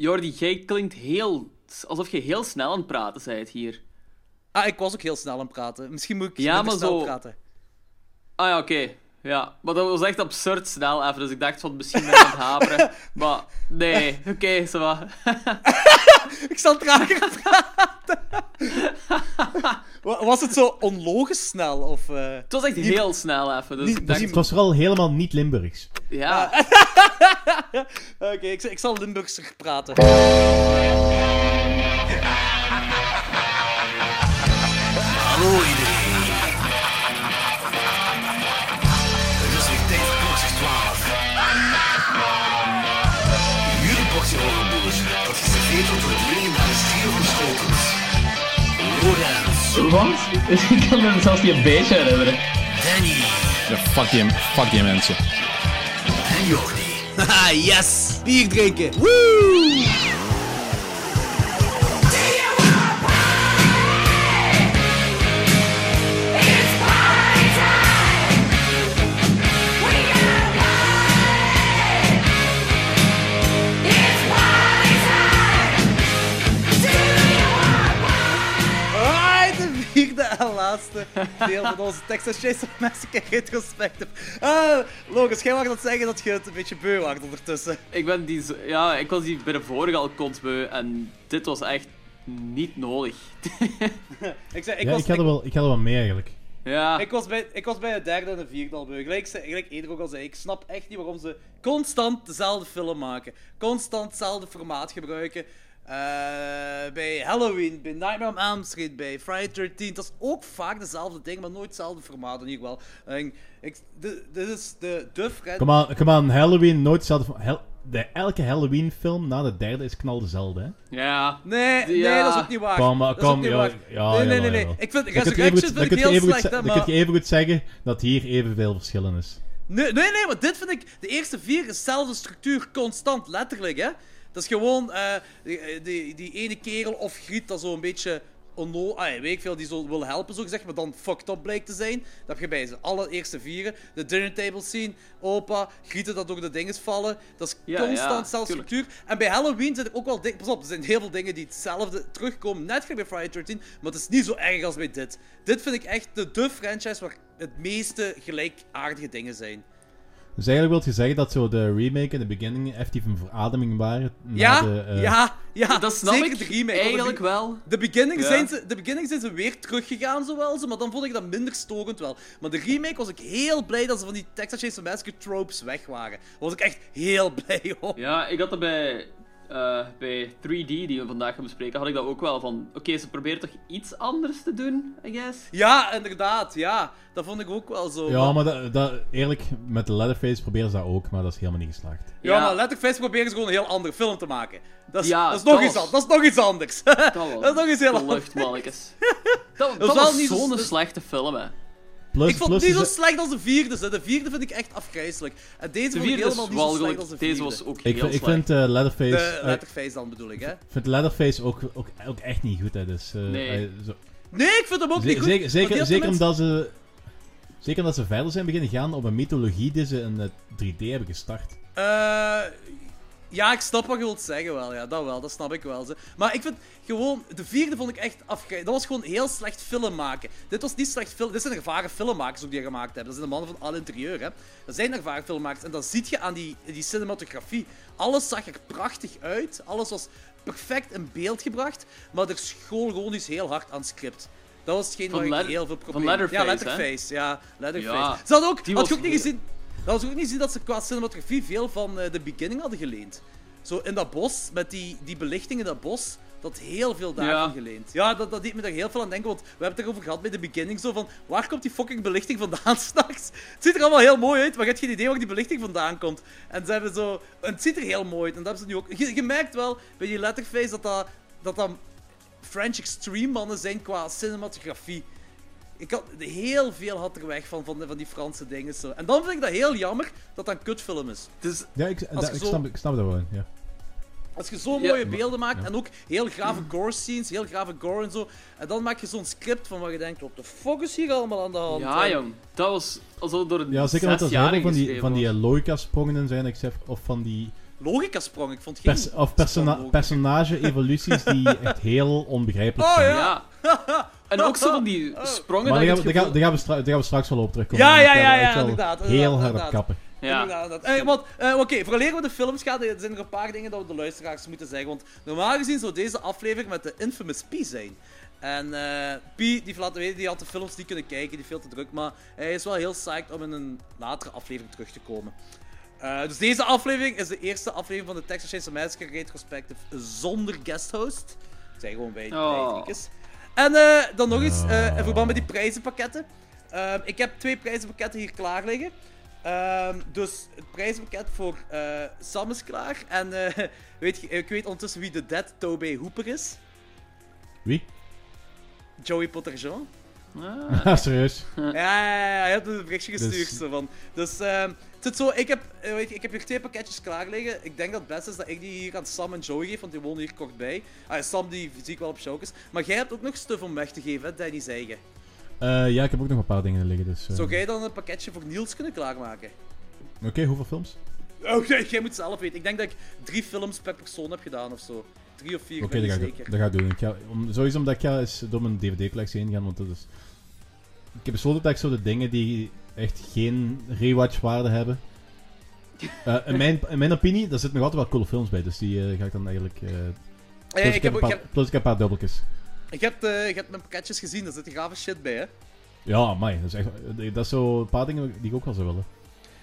Jordi, jij klinkt heel... Alsof je heel snel aan het praten bent hier. Ah, ik was ook heel snel aan het praten. Misschien moet ik Ja, maar snel zo- praten. Ah ja, oké. Ja, maar dat was echt absurd snel even, dus ik dacht van misschien ben ik aan het haperen. Maar nee, oké, zo va. Ik zal trager praten. Wa- was het zo onlogisch snel? Of, eh? Het was echt heel snel even, dus dacht... Het was vooral helemaal niet Limburgs. Ja, Oké, ik, ik zal Limburgser praten. Hallo iedereen. Lorenz, Wat? Ik kan me zelfs niet een beetje herinneren. Danny Ja, fuck die, fuck die mensen. en Jordi. Haha, yes! Bier drinken! Woo! laatste deel van onze Texas Chainsaw Massacre retrospective. Ah, Logos, jij mag dat zeggen dat je het een beetje beu wacht ondertussen. ik ben die... Ja, ik was die bij de vorige al kotsbeu en dit was echt niet nodig. Ik, zei, ik, ja, was, ik had er wel, ik had er wel mee eigenlijk. ja, Ik was, bij, ik was bij de derde en de vierde al beu. Gelijk, gelijk Eder ook al zei, ik snap echt niet waarom ze constant dezelfde film maken. Constant hetzelfde formaat gebruiken. Eh, bij Halloween, bij Nightmare on Elm Street, bij Friday 13. Dat is ook vaak dezelfde ding, maar nooit hetzelfde formaat in ieder geval. En ik, de- dit is de. Kom aan, kom aan, Halloween, nooit hetzelfde. Hel- de, elke Halloween-film na de derde is knal dezelfde, hè? ja. Nee, nee, dat is ook niet waar. Kom, maar, dat is ook kom, niet ja, waar. ja, nee, nee, nee. Ik vind Resurrection vind goed- ik heel even goed slecht, hè, dan kun maar... je even goed zeggen dat hier evenveel verschillen is. Nee, nee, nee, maar dit vind ik... De eerste vier is dezelfde structuur, constant, letterlijk, hè. Dat is gewoon eh, die, die, die ene kerel of Griet dat zo een beetje... Onno ah, weet ik veel, die zo wil helpen, zo gezegd, maar dan fucked up blijkt te zijn. Dat heb je bij ze allereerste vieren. De dinner table scene, opa, Grieten dat door de dinges vallen. Dat is Ja, constant ja, tuurlijk. structuur. En bij Halloween zijn er ook wel dingen... Pas op, er zijn heel veel dingen die hetzelfde terugkomen. Net gelijk bij Friday 13, maar het is niet zo erg als bij dit. Dit vind ik echt de, de franchise waar het meeste gelijkaardige dingen zijn. Dus eigenlijk wil je zeggen dat zo de remake en de beginning effectief een verademing waren? Ja, de, eh, ja, ja. Dat snap zeker ik de remake. eigenlijk Want wel. De beginning, Ja. zijn ze, de beginning zijn ze weer teruggegaan, zowel ze, maar dan vond ik dat minder stokend wel. Maar de remake was ik heel blij dat ze van die Texas Chainsaw Massacre tropes weg waren. Daar was ik echt heel blij op. Ja, ik had dat bij, eh, bij 3D, die we vandaag gaan bespreken, had ik dat ook wel van... Oké, ze proberen toch iets anders te doen, I guess? Ja, inderdaad, ja. Dat vond ik ook wel zo. Ja, maar dat, dat, eerlijk, met de Leatherface proberen ze dat ook, maar dat is helemaal niet geslaagd. Ja, Ja. maar Letterface proberen ze gewoon een heel andere film te maken. Dat is, Ja, dat is, nog, dat iets, was- an- dat is nog iets anders. Dat, was dat is nog iets heel de anders. lucht. Dat, dat, wel was niet zo- zo'n slechte film, hè. Plus, Ik vond plus het niet zo slecht als de vierde. hè. De vierde vind ik echt afgrijzelijk. En deze De vond ik helemaal niet zo slecht als de vierde. Deze was ook ik, heel ik slecht. vind eh, Leatherface... De eh, Letterface dan bedoel ik, hè? ik vind Leatherface ook, ook, ook echt niet goed, hè. Dus, eh, Nee. zo- Nee, ik vind hem ook niet goed. Zeker, zeker, zeker omdat ze... Zeker omdat ze verder zijn beginnen gaan op een mythologie die ze in eh, 3D hebben gestart. Eh, ja, ik snap wat je wilt zeggen wel. Ja, dat wel. Dat snap ik wel. Ze. Maar ik vind gewoon... De vierde vond ik echt afgrijzelijk. Dat was gewoon heel slecht film maken. Dit was niet slecht film... Dit zijn ervaren filmmakers ook die dat gemaakt hebben. Dat zijn de mannen van Al Interieur, hè. Dat zijn ervaren filmmakers. En dat ziet je aan die, die cinematografie. Alles zag er prachtig uit. Alles was perfect in beeld gebracht. Maar er school gewoon iets heel hard aan het script. Dat was hetgeen Van waar ik heel veel van problemen... Letterface, Ja, hè? Letterface. Ja, Letterface. Ja, Ze ook... die Had je ook niet gezien... Dat was ook niet gezien dat ze qua cinematografie veel van eh, de beginning hadden geleend. Zo in dat bos, met die, die belichting in dat bos, dat heel veel daarvan Ja. geleend. Ja, dat, dat deed me daar heel veel aan denken, want we hebben het erover gehad bij de beginning, zo van, waar komt die fucking belichting vandaan s'nachts? Het ziet er allemaal heel mooi uit, maar je hebt geen idee waar die belichting vandaan komt. En ze hebben zo... En het ziet er heel mooi uit, en dat hebben ze nu ook... Je, je merkt wel, bij die letterface, dat dat, dat, dat French Extreme mannen zijn qua cinematografie. Ik had, heel veel had er weg van, van, van die Franse dingen. Zo. En dan vind ik dat heel jammer dat dat een kutfilm is. Dus, Ja, ik, dat- ik, zo- snap, ik snap dat wel, ja. Als je zo'n Ja, mooie beelden maakt ja. en ook heel grave gore scenes, heel grave gore en zo. En dan maak je zo'n script van waar je denkt, wat de fuck is hier allemaal aan de hand? ja, jong. Dat was alsof door een Ja, zeker er heel zesjarige van die, van die eh, logica-sprongen zijn, ik zeg, of van die logica-sprong. Ik vond geen Pers- of persona- personage-evoluties die echt heel onbegrijpelijk Oh, zijn. ja. En ook zo van die sprongen Maar dat daar gaan, gaan, gevoel- daar gaan we daar gaan we straks wel op terugkomen. Ja, ja, ja, ja, inderdaad, Heel hard op kappen. Ja. Eh, want, eh, Oké, vooraleer we de film gaan, er zijn er een paar dingen dat we de luisteraars moeten zeggen. Want normaal gezien zou deze aflevering met de infamous P zijn. En eh P, die laten weten, die had de films niet kunnen kijken, die is veel te druk. Maar hij is wel heel psyched om in een latere aflevering terug te komen. Eh, dus deze aflevering is de eerste aflevering van de Texas Chainsaw Massacre Retrospective zonder guesthost. Ik zei gewoon bij, bij Oh. En eh, dan nog eens, eh, in verband met die prijzenpakketten. Ehm, ik heb twee prijzenpakketten hier klaar liggen. Ehm, dus het prijzenpakket voor eh, Sam is klaar. En eh, weet je, ik weet ondertussen wie de dead Tobey Hooper is. Wie? Joey Potterjean. Ah. Serieus? Ja, ja, ja, hij heeft me een berichtje gestuurd. Dus- Zo van. dus ehm, zit zo, ik heb, eh, weet je, ik heb hier twee pakketjes klaar liggen. Ik denk dat het beste is dat ik die hier aan Sam en Joey geef, want die wonen hier kort bij. Ah, Sam die zie ik wel op showcase. Maar jij hebt ook nog stuff om weg te geven, hè, Danny zei je. Eh, ja, ik heb ook nog een paar dingen liggen. Dus, eh, Zou jij dan een pakketje voor Niels kunnen klaarmaken? Oké, hoeveel films? Oh, nee, jij moet zelf weten. Ik denk dat ik drie films per persoon heb gedaan of zo. Drie of vier, Oké, ben dat, ga ik- zeker. dat ga ik doen. Ik ga, om, sowieso omdat ik ga eens door mijn DVD-collectie heen gaan, want dat is... Ik heb besloten dat ik zo de dingen die echt geen rewatch-waarde hebben... Eh, in, mijn, in mijn opinie, daar zitten nog altijd wel coole films bij, dus die eh, ga ik dan eigenlijk... Ah, plus, ja, ik heb een ik, paar, heb, plus ik heb een paar dubbeltjes. ik, heb, ik heb mijn pakketjes gezien, daar zit gave shit bij, hè. Ja, amai, dat is echt... Dat is zo een paar dingen die ik ook wel zou willen.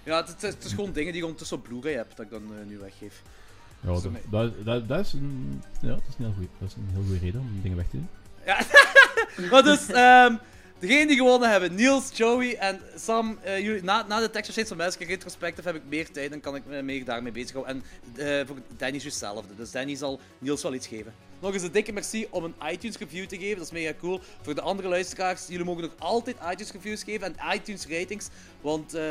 Ja, het, is- het is gewoon dingen die ik ondertussen op Blu-ray heb, dat ik dan nu weggeef. Ja, dat, dat, dat, dat is een, ja, dat is een heel goede reden om dingen weg te doen. Maar dus, ehm degenen die gewonnen hebben, Niels, Joey en Sam, eh, na, na de Texas Chainsaw Massacre retrospective heb ik meer tijd en kan ik me meer daarmee bezighouden. En eh, voor Danny is juist hetzelfde, dus Danny zal Niels wel iets geven. Nog eens een dikke merci om een iTunes review te geven, dat is mega cool. Voor de andere luisteraars, jullie mogen nog altijd iTunes reviews geven en iTunes ratings, want eh,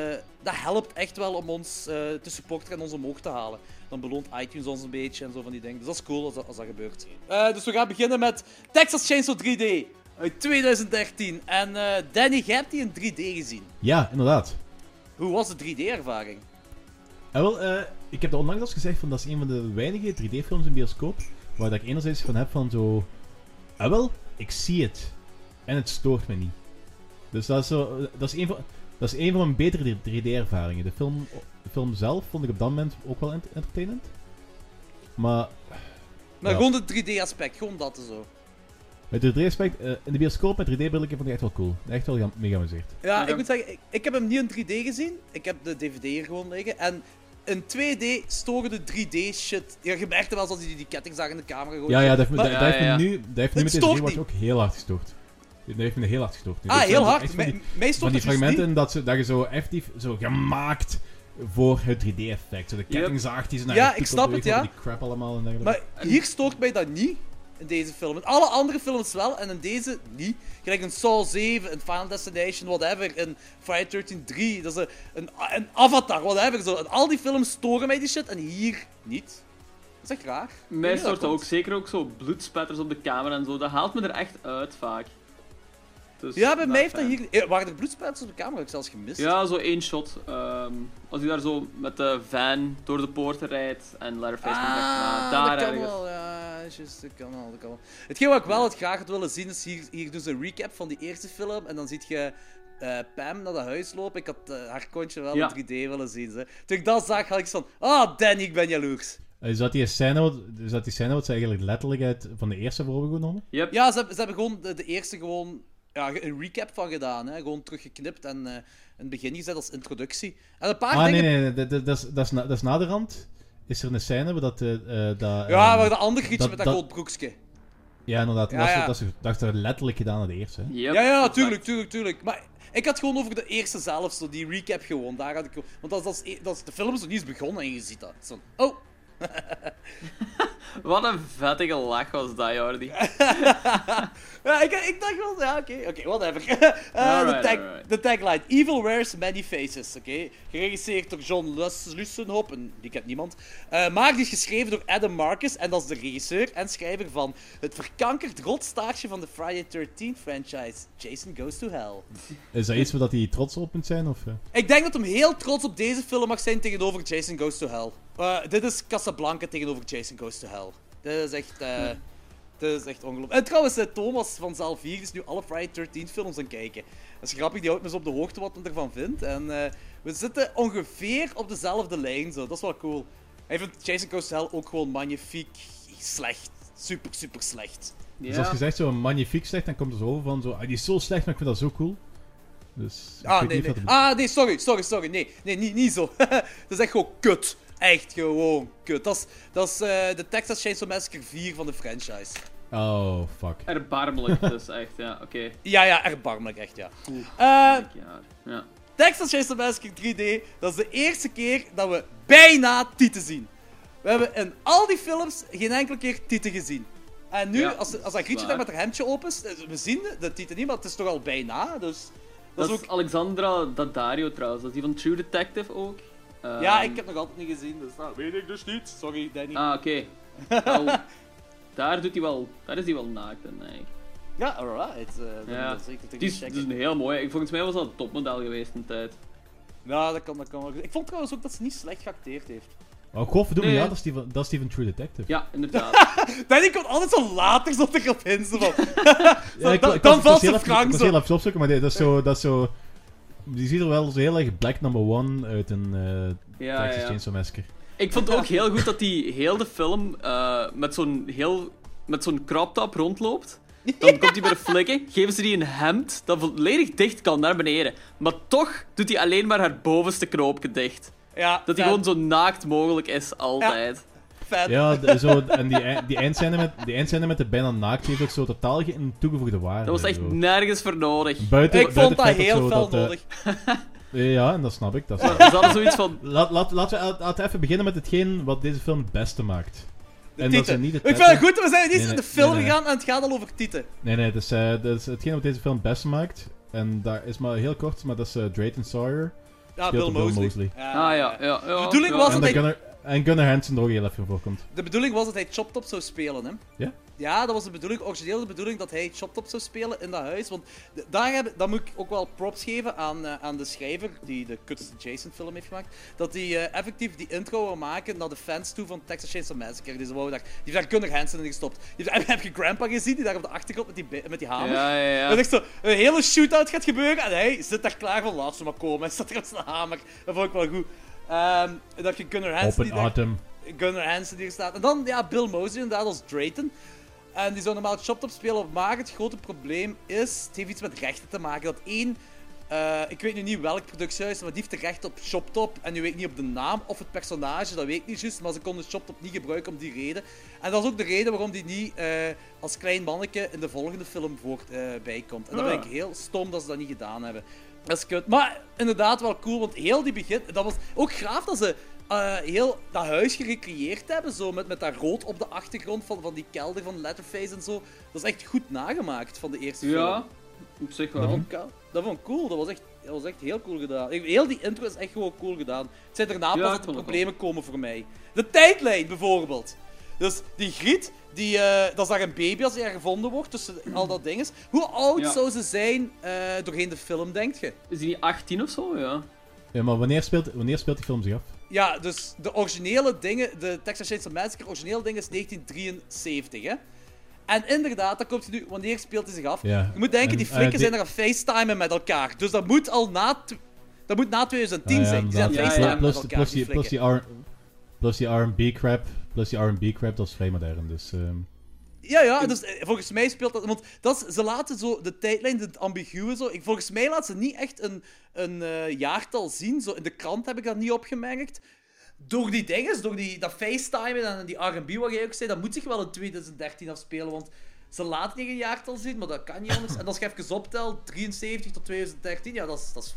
dat helpt echt wel om ons te supporten en ons omhoog te halen. Dan beloont iTunes ons een beetje en zo van die dingen. Dus dat is cool als dat, als dat gebeurt. Dus we gaan beginnen met Texas Chainsaw 3D uit 2013. En eh, Danny, jij hebt die in 3D gezien. Ja, inderdaad. Hoe was de 3D-ervaring? Ah, wel, eh, ik heb dat onlangs al gezegd, van dat is een van de weinige 3D-films in bioscoop, waar dat ik enerzijds van heb van zo... Ah wel, ik zie het. En het stoort me niet. Dus dat is, zo, dat is, een, van, dat is een van mijn betere 3D-ervaringen. De film, de film zelf vond ik op dat moment ook wel ent- entertainend. Maar Maar Ja. gewoon het 3D-aspect, gewoon dat en zo. Met de 3D-aspect, eh, in de bioscoop met 3D-brilletje vond ik echt wel cool. Echt wel ga- mega geamuseerd. Ja, ik moet zeggen, ik, ik heb hem niet in 3D gezien. Ik heb de DVD hier gewoon liggen. En in 2D storen de 3D-shit. Ja, je merkte wel als hij die, die kettingzaag in de camera gooit. Ja, ja, dat heeft me, Maar- dat, heeft me nu, dat heeft me met deze rewatch ook heel hard gestoord. Dat heeft me heel hard gestoord. nu. Ah, heel hard. van die- Mij- van die het dus fragmenten niet. dat, ze, dat je zo effectief zo gemaakt voor het 3D-effect. Zo de kettingzaag die ze naar Ja, je ik snap het, ja. Die crap allemaal en dergelijke. Maar hier stoort mij dat niet. In deze film. In alle andere films wel, en in deze niet. Gelijk in Saw 7, in Final Destination, whatever. In Friday 13 3, dat is een, een, een Avatar, whatever. Zo. In al die films storen mij die shit, en hier niet. Dat is echt raar. Mij dat ook zeker ook zo bloedspetters op de camera en zo. Dat haalt me er echt uit vaak. Dus Ja, bij mij heeft fijn. dat hier... Eh, Waren er bloedspuiters op de camera? Heb ik zelfs gemist. Ja, zo één shot. Ehm, als hij daar zo met de van door de poorten rijdt en Leatherface komt achterna. Ah, Daar dat kan ergens. wel, ja, juist, dat kan wel, dat kan wel. Hetgeen wat ik wel het graag had willen zien, is hier, hier dus een recap van die eerste film, en dan ziet je eh, Pam naar dat huis lopen. Ik had eh, haar kontje wel Ja. in 3D willen zien. Ze. Toen ik dat zag, had ik zo van, ah, Danny, ik ben jaloers. Is dat die scène, wat- is dat die scène wat ze eigenlijk letterlijk uit van de eerste hebben overgenomen? Yep. Ja, ze, hebben- ze hebben gewoon de, de eerste gewoon ja, een recap van gedaan. Hè? Gewoon teruggeknipt en eh, in het begin gezet als introductie. En een paar Ah, dingen... nee, nee, nee, dat, dat, dat, is, dat, is na, dat is naderhand. Is er een scène waar dat... eh, eh, dat Ja, ehm, maar de andere grietje met dat, dat- broekje. Ja, inderdaad. Ja, dat, is, ja. dat, is, dat is er letterlijk gedaan aan de eerste. Hè? Yep, Ja, ja, tuurlijk, tuurlijk, tuurlijk. Maar ik had gewoon over de eerste zelf, zo die recap gewoon. Daar had ik, want dat, is- dat, is, dat is, de film is nog niet eens begonnen en je ziet dat. Zo, oh, Wat een vettige lach was dat, Jordi. ja, ik, ik dacht wel, ja, oké, oké, whatever. Eh, de, tag, tagline: Evil wears many faces, oké? Geregisseerd door John Lus en die kent niemand. Eh, maar die is geschreven door Adam Marcus, en dat is de regisseur en schrijver van het verkankerd rotstaartje van de Friday 13 franchise, Jason Goes to Hell. Is dat iets waar dat hij trots op moet zijn? Of, eh? Ik denk dat hem heel trots op deze film mag zijn tegenover Jason Goes to Hell. Eh, dit is Casablanca tegenover Jason Goes to Hell. Dit is echt... eh Dit is echt ongelooflijk. En trouwens, eh, Thomas van Zaal 4 is nu alle Friday 13 films aan het kijken. Dat is grappig, die houdt me zo op de hoogte wat hij ervan vindt. En eh, we zitten ongeveer op dezelfde lijn, zo. dat is wel cool. Hij vindt Jason Goes to Hell ook gewoon magnifiek slecht. Super, super slecht. Dus als je zegt zo magnifiek slecht, dan komt er zo over van zo, ah, die is zo slecht, maar ik vind dat zo cool. Dus ik Ah, nee, niet nee. het- Ah, nee, sorry, sorry, sorry. Nee, nee niet, niet zo. dat is echt gewoon kut. Echt gewoon kut. Dat is, dat is eh, de Texas Chainsaw Massacre 4 van de franchise. Oh, fuck. Erbarmelijk, dus echt, ja, oké. Ja, ja, erbarmelijk, echt, ja. Oeh, Eh, Ja. ja. Texas Chainsaw Massacre 3D, dat is de eerste keer dat we bijna Tieten zien. We hebben in al die films geen enkele keer Tieten gezien. En nu, Ja, als, als dat Grietje daar met haar hemdje open is, eh, we zien de Tieten niet, maar het is toch al bijna, dus... Dat, Dat is is ook... Alexandra Daddario trouwens, dat is die van True Detective ook. Ja, Ehm, ik heb nog altijd niet gezien, dus dat weet ik dus niet. Sorry, Danny. Ah, oké. Daar, doet hij wel, daar is hij wel naakt in, eigenlijk. Ja, alright. dan, Ja. ik dat Die is, checken. die is een heel mooi. Ik- Volgens mij was dat een topmodel geweest een tijd. Ja, dat kan, dat kan wel. Ik vond trouwens ook dat ze niet slecht geacteerd heeft. Oh, godverdomme, Nee. ja, dat is, die van, dat is die van True Detective. Ja, inderdaad. Danny komt altijd zo later zo erop in. Zo van. Ja, ik- dan- ik ik valt ze frank Ik was zo. heel even opzoeken, maar dat is zo... Dat is zo die ziet er wel zo heel erg Black Number One uit een eh Ja, Texas ja. Chainsaw Massacre. Ik vond het ook heel goed dat hij heel de film eh, met zo'n heel met zo'n crop top rondloopt. Dan komt hij bij de flikken, geven ze die een hemd dat volledig dicht kan naar beneden. Maar toch doet hij alleen maar haar bovenste knoopje dicht. Ja, Dat hij gewoon zo naakt mogelijk is, altijd. Ja, de- zo, en die, ei- die, eindscène met, die eindscène met de bijna naakt heeft ook zo totaal geen toegevoegde waarde. Dat was echt zo. nergens voor nodig. Buiten, Ik vond buiten dat het feit heel zo fel dat, eh, nodig. Ja, en dat snap ik. Dat snap ik. Ze hadden zoiets van... Laat, laat, laten we laten we even beginnen met hetgeen wat deze film het beste maakt. De en dat tieten. ze niet de Ik vind het goed, we zijn niet Nee, in nee, de film nee, nee. gegaan en het gaat al over tieten. Nee, nee, dat is, eh, dat is hetgeen wat deze film het beste maakt. En daar is maar heel kort, maar dat is eh, Drayton Sawyer. Ja, Speelt Bill Mosley. Ah ja, ja. ja De bedoeling ja. was En, dat dat hij- Gunnar, en Gunnar Hansen er ook heel even voorkomt. De bedoeling was dat hij Chop Top zou spelen, hè? Ja? Ja, dat was de bedoeling, origineel de bedoeling dat hij Chop Top zou spelen in dat huis. Want daar, heb, daar moet ik ook wel props geven aan, eh, aan de schrijver die de kutste Jason-film heeft gemaakt. Dat hij eh, effectief die intro wil maken naar de fans toe van Texas Chainsaw Massacre. Die, ze wou daar, die heeft daar Gunnar Hansen in gestopt. Die heeft, heb je Grandpa gezien, die daar op de achtergrond met die, met die hamer? Ja, ja, ja. Dat echt zo een hele shootout gaat gebeuren en hij zit daar klaar van laat ze maar komen. Hij staat er met zijn hamer. Dat vond ik wel goed. Ehm, en dat je Gunnar Hansen Open Autumn. Gunnar Hansen die er staat. En dan ja, Bill Mosley inderdaad als Drayton. En die zou normaal Chop Top spelen, maar het grote probleem is, het heeft iets met rechten te maken. Dat één, eh, ik weet nu niet welk productiehuis, maar die heeft de recht op Chop Top. En nu weet ik niet op de naam of het personage, dat weet ik niet juist. Maar ze konden Chop Top niet gebruiken om die reden. En dat is ook de reden waarom die niet eh, als klein manneke in de volgende film voort, eh, bijkomt. En dat vind ik heel stom dat ze dat niet gedaan hebben. Dat is kut. Maar inderdaad wel cool, want heel die begin... Dat was ook graaf dat ze eh, heel dat huis gerecreëerd hebben. Zo met, met dat rood op de achtergrond van, van die kelder van Letterface en zo. Dat is echt goed nagemaakt van de eerste film. Ja, op zich Dat wel. vond, ik, dat vond ik cool. Dat was, echt, dat was echt heel cool gedaan. Heel die intro is echt gewoon cool gedaan. Het zijn daarna Ja, pas dat de problemen komen voor mij. De tijdlijn bijvoorbeeld. Dus die Griet, die, eh, dat is daar een baby als hij er gevonden wordt tussen al dat ding is. Hoe oud Ja. zou ze zijn eh, doorheen de film, denk je? Is die niet 18 of zo? Ja. Ja, maar wanneer speelt, wanneer speelt die film zich af? Ja, dus de originele dingen, de Texas Chainsaw Massacre, originele ding is 1973, hè? En inderdaad, dan komt hij nu, wanneer speelt hij zich af? Ja. Je moet denken, En, die eh, flikken die- zijn er aan facetimen met elkaar. Dus dat moet al na, dat moet na 2010 Ah, ja, zijn. Die zijn aan facetimen plus, met elkaar, plus, die die, die die R&B crap, plus die R&B crap, dat is vrij modern, dus... ehm, Ja, ja, dus eh, volgens mij speelt dat... Want dat is, ze laten zo de tijdlijn, het ambiguë zo... Ik, volgens mij laten ze niet echt een, een eh, jaartal zien. Zo, in de krant heb ik dat niet opgemerkt. Door die dingen, door die, dat FaceTime en die R&B wat jij ook zei, dat moet zich wel in 2013 afspelen, want ze laten niet een jaartal zien, maar dat kan niet anders. En als je even optelt, 73 tot 2013, ja, dat is, dat is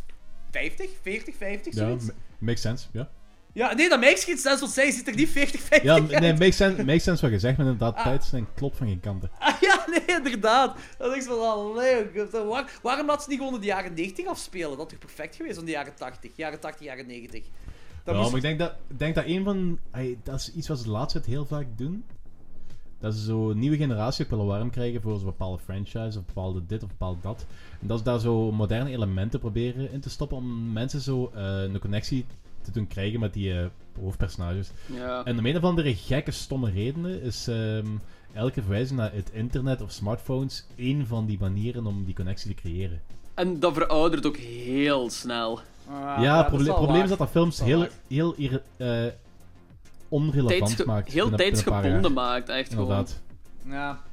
50, 40, 50, ja, zoiets. ma- makes sense, ja. Ja, nee, dat maakt geen sens, want zij ziet er niet 40, 50 Ja, uit. nee, makes sense, makes sense wat je zegt, maar inderdaad, tijd zijn klopt van geen kanten. Ah, ja, nee, inderdaad. Dat is van, allee, joh, waar, waarom laat ze niet gewoon in de jaren 90 afspelen? Dat is toch perfect geweest in de jaren 80, jaren 80, jaren 90. Dat ja, moest- maar ik denk dat, denk dat een van... dat is iets wat ze de laatste tijd heel vaak doen. Dat ze zo een nieuwe generatie ook willen warm krijgen voor zo'n bepaalde franchise, of bepaalde dit of bepaalde dat. En dat ze daar zo moderne elementen proberen in te stoppen om mensen zo eh, een connectie te doen krijgen met die eh, hoofdpersonages. Ja. En om een of andere gekke, stomme redenen is ehm, elke verwijzing naar het internet of smartphones één van die manieren om die connectie te creëren. En dat veroudert ook heel snel. Ah, ja, het proble- probleem is dat dat films Dat heel, heel eh, onrelevant Tijdsge- maakt. heel tijdsgebonden maakt, echt gewoon. Ja, dat is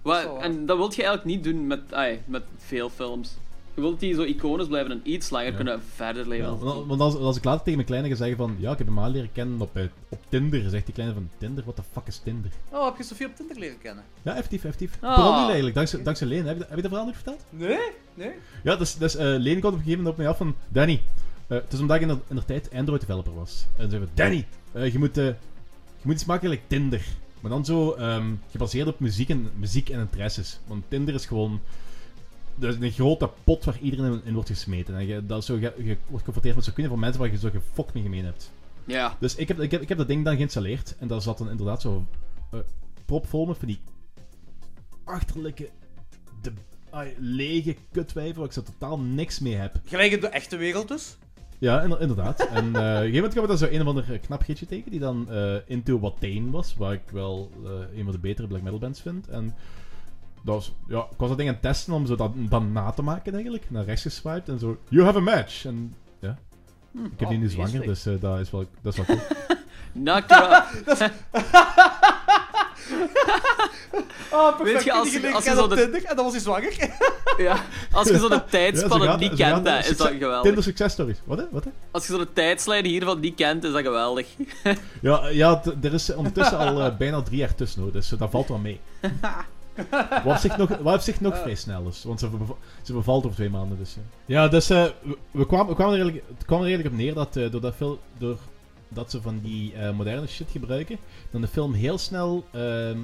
Wa- wel waar. en dat wil je eigenlijk niet doen met, ai, met veel films. Je wilt die zo iconisch blijven en iets langer Ja. kunnen verder leven. Ja, want als, als ik later tegen mijn kleine ga zeggen van, ja, ik heb hem al leren kennen op, eh, op Tinder, zegt die kleine van, Tinder? What the fuck is Tinder? Oh, heb je Sofie op Tinder leren kennen? Ja, effectief, effectief. Ongeluk eigenlijk, dankzij, dankzij Leen. Heb je, heb je dat verhaal niet verteld? Nee, nee. Ja, dus, dus eh, Leen kwam op een gegeven moment op mij af van, Danny, eh, het is omdat ik in de, in de tijd Android-developer was. En ze zei van, Danny, eh, je, moet, je moet iets maken like Tinder. Maar dan zo ehm, gebaseerd op muziek en, muziek en interesses. Want Tinder is gewoon is een grote pot waar iedereen in, wordt gesmeten. En je, dat zo, je, je wordt geconfronteerd met zo'n kunnen van mensen waar je zo gefokt mee gemeen hebt. Ja. Dus ik heb, ik, heb, ik heb dat ding dan geïnstalleerd. En daar zat dan inderdaad zo eh propvol met van die achterlijke, de, lege kutwijven waar ik zo totaal niks mee heb. Gelijk in de echte wereld dus. Ja, inder- inderdaad. en eh, op een gegeven moment kwam ik dan zo een of ander eh, knap gietje tegen, die dan Into Watain was, waar ik wel een van de betere black metal bands vind. En dat was, ja, ik was dat ding aan het testen om zo dat dan na te maken eigenlijk. Naar rechts geswiped en zo, you have a match. En ja, ik heb die oh, nu zwanger, dus eh, dat, is wel, dat is wel cool. Oh, Weet je, als- Die als je zo op de- Tinder en dan was hij zwanger. ja. Als je zo'n tijdspanne gaat- niet kent, hè, is dat succes- geweldig. Tinder success stories. Wat hè? Wat hè? Als je zo'n tijdslijn hiervan niet kent, is dat geweldig. Ja, ja t- er is ondertussen al eh, bijna drie jaar tussen, hoor, dus eh, dat valt wel mee. Wat zich nog, wat op zich nog vrij snel is, want ze, beva- ze bevalt over twee maanden. Dus, ja. ja, dus eh, we, we kwamen, we kwamen er eigenlijk, het kwam er eigenlijk op neer dat eh, doordat, veel, doordat ze van die eh, moderne shit gebruiken, dan de film heel snel ehm,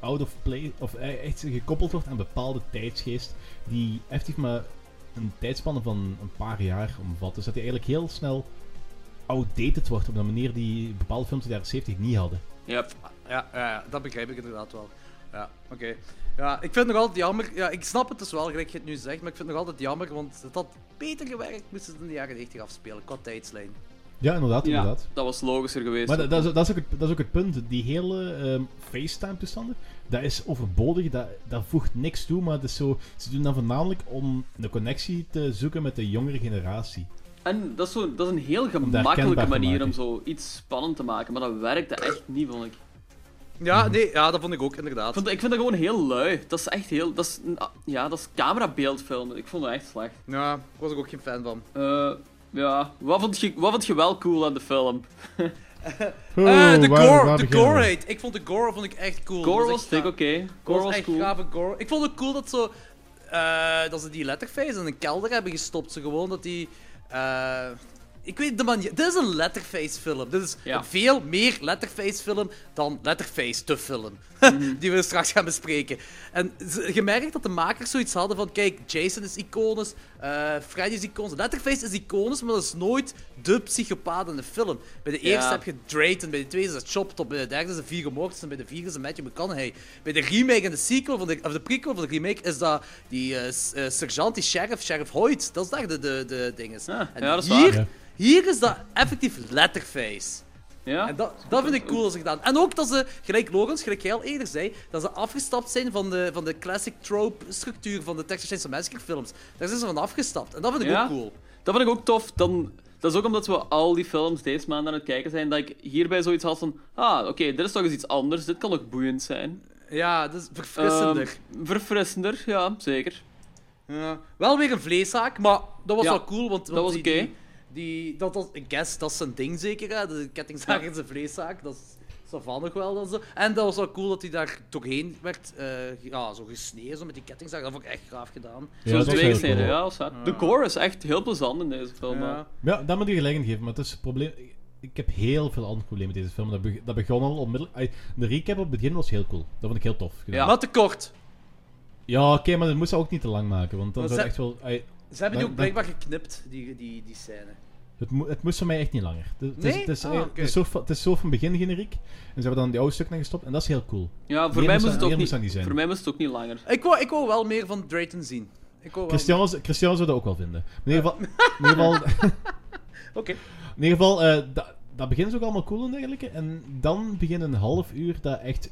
out of play, of e- echt gekoppeld wordt aan een bepaalde tijdsgeest, die effectief maar een tijdspanne van een paar jaar omvat. Dus dat die eigenlijk heel snel outdated wordt op een manier die bepaalde films uit de jaren 70 niet hadden. Ja. Ja, ja, ja, dat begrijp ik inderdaad wel. Ja, oké. Ja, ik vind het nog altijd jammer. Ja, ik snap het dus wel, gelijk je het nu zegt, maar ik vind het nog altijd jammer, want het had beter gewerkt moesten ze het in de jaren 90 afspelen, qua tijdslijn. Ja, inderdaad, ja, inderdaad. dat was logischer geweest. Maar dat, dat, is, dat, is ook het, dat is ook het punt. Die hele ehm, FaceTime-toestanden, dat is overbodig, dat, dat voegt niks toe, maar het is zo, ze doen dat voornamelijk om een connectie te zoeken met de jongere generatie. En dat is, zo, dat is een heel gemakkelijke manier om zo iets spannend te maken, maar dat werkte echt niet, vond ik. Ja, nee, ja, dat vond ik ook inderdaad. Ik, vond, ik vind dat gewoon heel lui. Dat is echt heel... Dat is, een- ja, dat is camerabeeldfilmen. Ik vond dat echt slecht. Ja, daar was ik ook geen fan van. Eh, ja, wat vond, je, wat vond je wel cool aan de film? Eh, de waar- gore, waar de gore. Ik vond de gore vond ik echt cool. Gore Dat was dik, oké. Gore was was echt cool. gave gore. Ik vond het cool dat zo... eh, dat ze die letterface in een kelder hebben gestopt. Ze gewoon dat die... eh, ik weet de manier... Dit is een letterface film. Dit is Ja. een veel meer letterface film dan letterface de film. Mhm. die we straks gaan bespreken. En je merkt dat de makers zoiets hadden van... Kijk, Jason is iconisch. Eh, Freddy is iconisch. Letterface is iconisch, maar dat is nooit de psychopaat in de film. Bij de Ja. eerste heb je Drayton, bij de tweede is het Chop Top, bij de derde is de Viggo Mortensen, bij de vierde is het Matthew McConaughey. Bij de remake en de sequel, van de, of de prequel van de remake, is dat die eh, eh, sergeant, die sheriff, Sheriff Hoyt. Dat is daar de, de, de ding is. Ah, en ja, dat is hier, waar. Ja. hier is dat effectief letterface. Ja? En dat, dat vind ik cool als ik gedaan. En ook dat ze, gelijk Logans, gelijk jij al eerder zei, dat ze afgestapt zijn van de, van de classic trope structuur van de Texas Chainsaw Massacre films. Daar zijn ze van afgestapt. En dat vind ik Ja? ook cool. Dat vind ik ook tof. Dan, dat is ook omdat we al die films deze maand aan het kijken zijn, dat ik hierbij zoiets had van... Ah, oké, dit is toch eens iets anders. Dit kan ook boeiend zijn. Ja, dat is verfrissender. Ehm, verfrissender, ja, zeker. Ja. Wel weer een vleeshaak, maar dat was Ja, wel cool, want, dat was oké. Die- dat ik guess, dat is zijn ding zeker, hè. De kettingzaag is een vleeshaak, dat is Savan nog wel dan zo. En dat was wel cool dat hij daar doorheen werd, eh, ja, zo gesneden, zo met die kettingzaag. Dat vond ik echt gaaf gedaan. Ja, dat was twee gesneden, cool. ja. De gore is echt heel plezant in deze film. Ja. Ja, dat moet je gelijk in geven, maar het is het probleem... Ik heb heel veel andere problemen met deze film. Dat, be- dat begon al onmiddellijk... De recap op het begin was heel cool. Dat vond ik heel tof. gedaan. Ja. Maar te kort. Ja, oké, maar dat moest ook niet te lang maken, want dan zou ze- het echt wel... Ze hebben die ook blijkbaar geknipt, die, die, die scène. het, mo- het moest voor mij echt niet langer. Het, het is, Nee? het, is, Ah, oké. het, is zo van, het is zo van begin generiek. En ze hebben dan die oude stukken gestopt en dat is heel cool. Ja, voor mij moest het ook niet, niet zijn. voor mij moest het ook niet langer. Ik wou, ik wou wel meer van Drayton zien. Ik wou wel... Christian, Christian zou dat ook wel vinden. In ieder geval... In ieder geval Oké. In ieder geval, eh, dat, dat begint dus ook allemaal cool en dergelijke. En dan begint een half uur dat echt...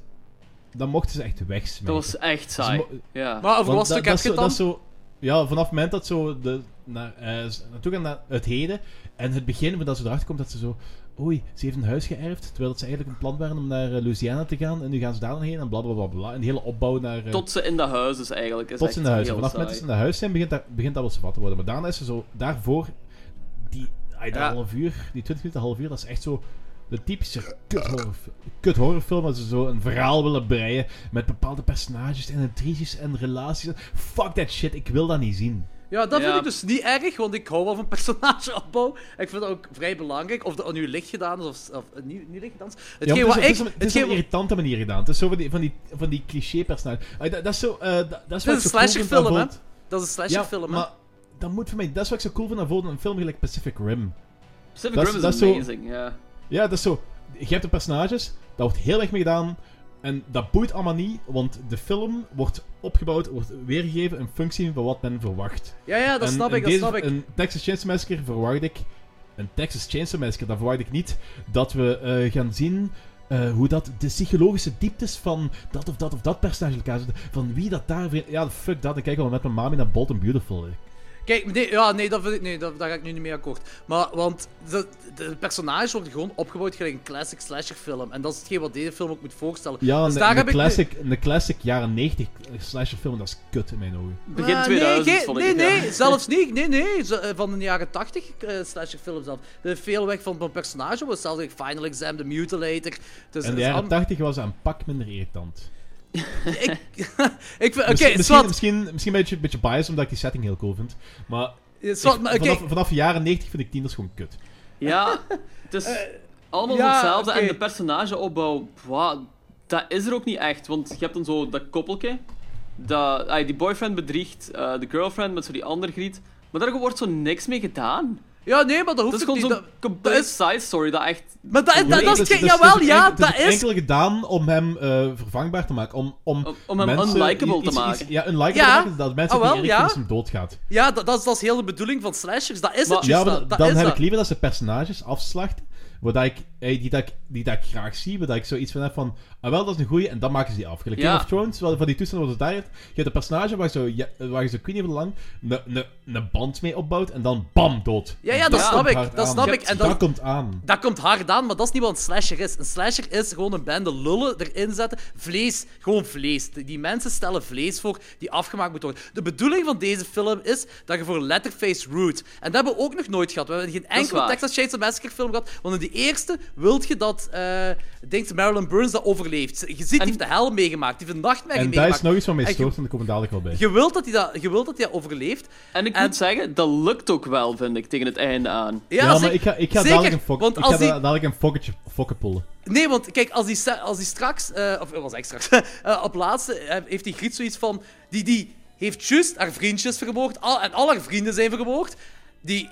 Dan mochten ze echt wegsmijten. Dat was echt saai. Ja. Maar over wat stuk heb is je het dan? dat is zo, ja, vanaf het moment dat zo de, naar, z- naartoe gaan naar het heden en het begin, dat ze erachter komt dat ze zo, oei, ze heeft een huis geërfd, terwijl dat ze eigenlijk een plan waren om naar eh, Louisiana te gaan en nu gaan ze daar dan heen en bla bla bla bla. En die hele opbouw naar... eh, Tot ze in dat huis is eigenlijk. Is tot ze in de huis. Vanaf het moment dat ze in de huis zijn, begint dat, begint dat wel te worden. Maar daarna is ze zo, daarvoor, die, Ja. half uur, die 20 minuten, half uur, dat is echt zo de typische kut horrorfilm, waar ze zo een verhaal willen breien met bepaalde personages en intriges en relaties. Fuck that shit, ik wil dat niet zien. Ja, dat Ja. vind ik dus niet erg, want ik hou wel van personageopbouw. Ik vind dat ook vrij belangrijk. Of dat nu licht gedaan is of, of eh, niet, niet licht gedaan is. Ja, wat het is, ik... op- het is op een wat- irritante manier gedaan. Het is zo van die, van die, van die cliché-personages. Ay, Dat, dat is zo... eh, dat, dat is wat is ik een slasherfilm, hè? Dat is een slasherfilm, hè? maar dat moet voor mij... Dat is wat ik zo cool vind aan een film gelijk Pacific Rim. Pacific dat Rim is dat amazing, ja. Ja, dat is zo. Je hebt de personages, daar wordt heel erg mee gedaan. En dat boeit allemaal niet, want de film wordt opgebouwd, wordt weergegeven in functie van wat men verwacht. Ja, ja, dat En- snap en ik, dat deze- snap ik. Een Texas Chainsaw Massacre verwacht ik... Een Texas Chainsaw Massacre, dan verwacht ik niet dat we eh, gaan zien... eh, hoe dat de psychologische dieptes van dat of dat of dat personage elkaar zitten. Van wie dat daar... Ja, fuck dat. Ik kijk wel met mijn mami naar Bold and Beautiful. Kijk, nee, ja, nee, dat vind ik, nee dat, daar ga ik nu niet mee akkoord. Maar, want de, de personages worden gewoon opgebouwd gelijk een classic slasher film. En dat is hetgeen wat deze film ook moet voorstellen. Ja, Dus een, daar een heb ik nu- classic, een classic jaren 90 slasherfilm, dat is kut in mijn ogen. Begin Ah, 2000 nee, geen- vond nee, ik. nee, ja. zelfs niet. Nee, nee, eh, van de jaren 80 uh, slasherfilms zelf. Er is veel weg van van personage, was zelfs like Final Exam, The Mutilator. Dus In het de jaren am- 80 was dat een pak minder irritant. ik, ik vind, misschien, misschien, een beetje, beetje biased omdat ik die setting heel cool vind. Maar, Eh, zwart, ik- maar oké. vanaf, vanaf de jaren 90 vind ik tieners gewoon kut. Ja, het is allemaal ja, hetzelfde. En de personageopbouw, wow, dat is er ook niet echt. Want je hebt dan zo dat koppeltje, dat, die boyfriend bedriegt eh, de girlfriend met zo die andere griet. Maar daar wordt zo niks mee gedaan. Ja, nee, maar dat Dat hoeft is ook gewoon niet. zo'n Dat- compleet dat is- side story dat echt... Maar dat, dat, is het Jawel, ook ja, enkel- dat is enkel gedaan om hem eh, vervangbaar te maken. Om, om, Om- om hem mensen unlikable iets- te iets- maken. ja, unlikable Ja. te maken. Dat mensen Ah, wel, niet erg ja. als hem doodgaat. Ja, dat, dat, is, dat is heel de bedoeling van slashers. Dat is Maar- het Ja, juist. maar dat, dat dan is heb dat. ik liever dat ze personages afslachten. Waar dat ik, eh, die, dat ik, die dat ik graag zie. Waar dat ik zoiets van heb van. Ah, wel, dat is een goeie. En dan maken ze die af. Gelijk Ja. Game of Thrones, wel, van die toestanden wat het daar hebt. Je hebt een personage waar je zo, ja, waar je zo ik weet niet hoe lang. een- een- een band mee opbouwt. En dan bam, dood. Ja, ja, dat snap ik, dat aan. snap ik. En dat dat- komt aan. Dat komt hard aan, maar dat is niet wat een slasher is. Een slasher is gewoon een bende lullen erin zetten. Vlees, gewoon vlees. Die mensen stellen vlees voor die afgemaakt moet worden. De bedoeling van deze film is dat je voor Letterface root. En dat hebben we ook nog nooit gehad. We hebben geen enkele. Texas Chainsaw Massacre film gehad. Want in die eerste wilt je dat, eh denkt Marilyn Burns dat overleeft. Je ziet, die heeft de hel meegemaakt. Die heeft de nachtmerrie En daar meegemaakt. is nog iets van je- stoort. En daar komen we dadelijk wel bij. Je wilt dat hij dat, je wilt dat hij dat overleeft. En ik En- moet zeggen, dat lukt ook wel, vind ik, tegen het einde aan. Ja, Ja, maar ik ga, ik ga zeker, dadelijk een fok, want ik als ga die- da- dadelijk een fokketje, fokken pullen. Nee, want kijk, als hij, als hij straks, eh, of wat was ik straks, Eh, op laatste eh, heeft die Griet zoiets van, die, die heeft juist haar vriendjes vermoord, al, en al haar vrienden zijn vermoord. Die,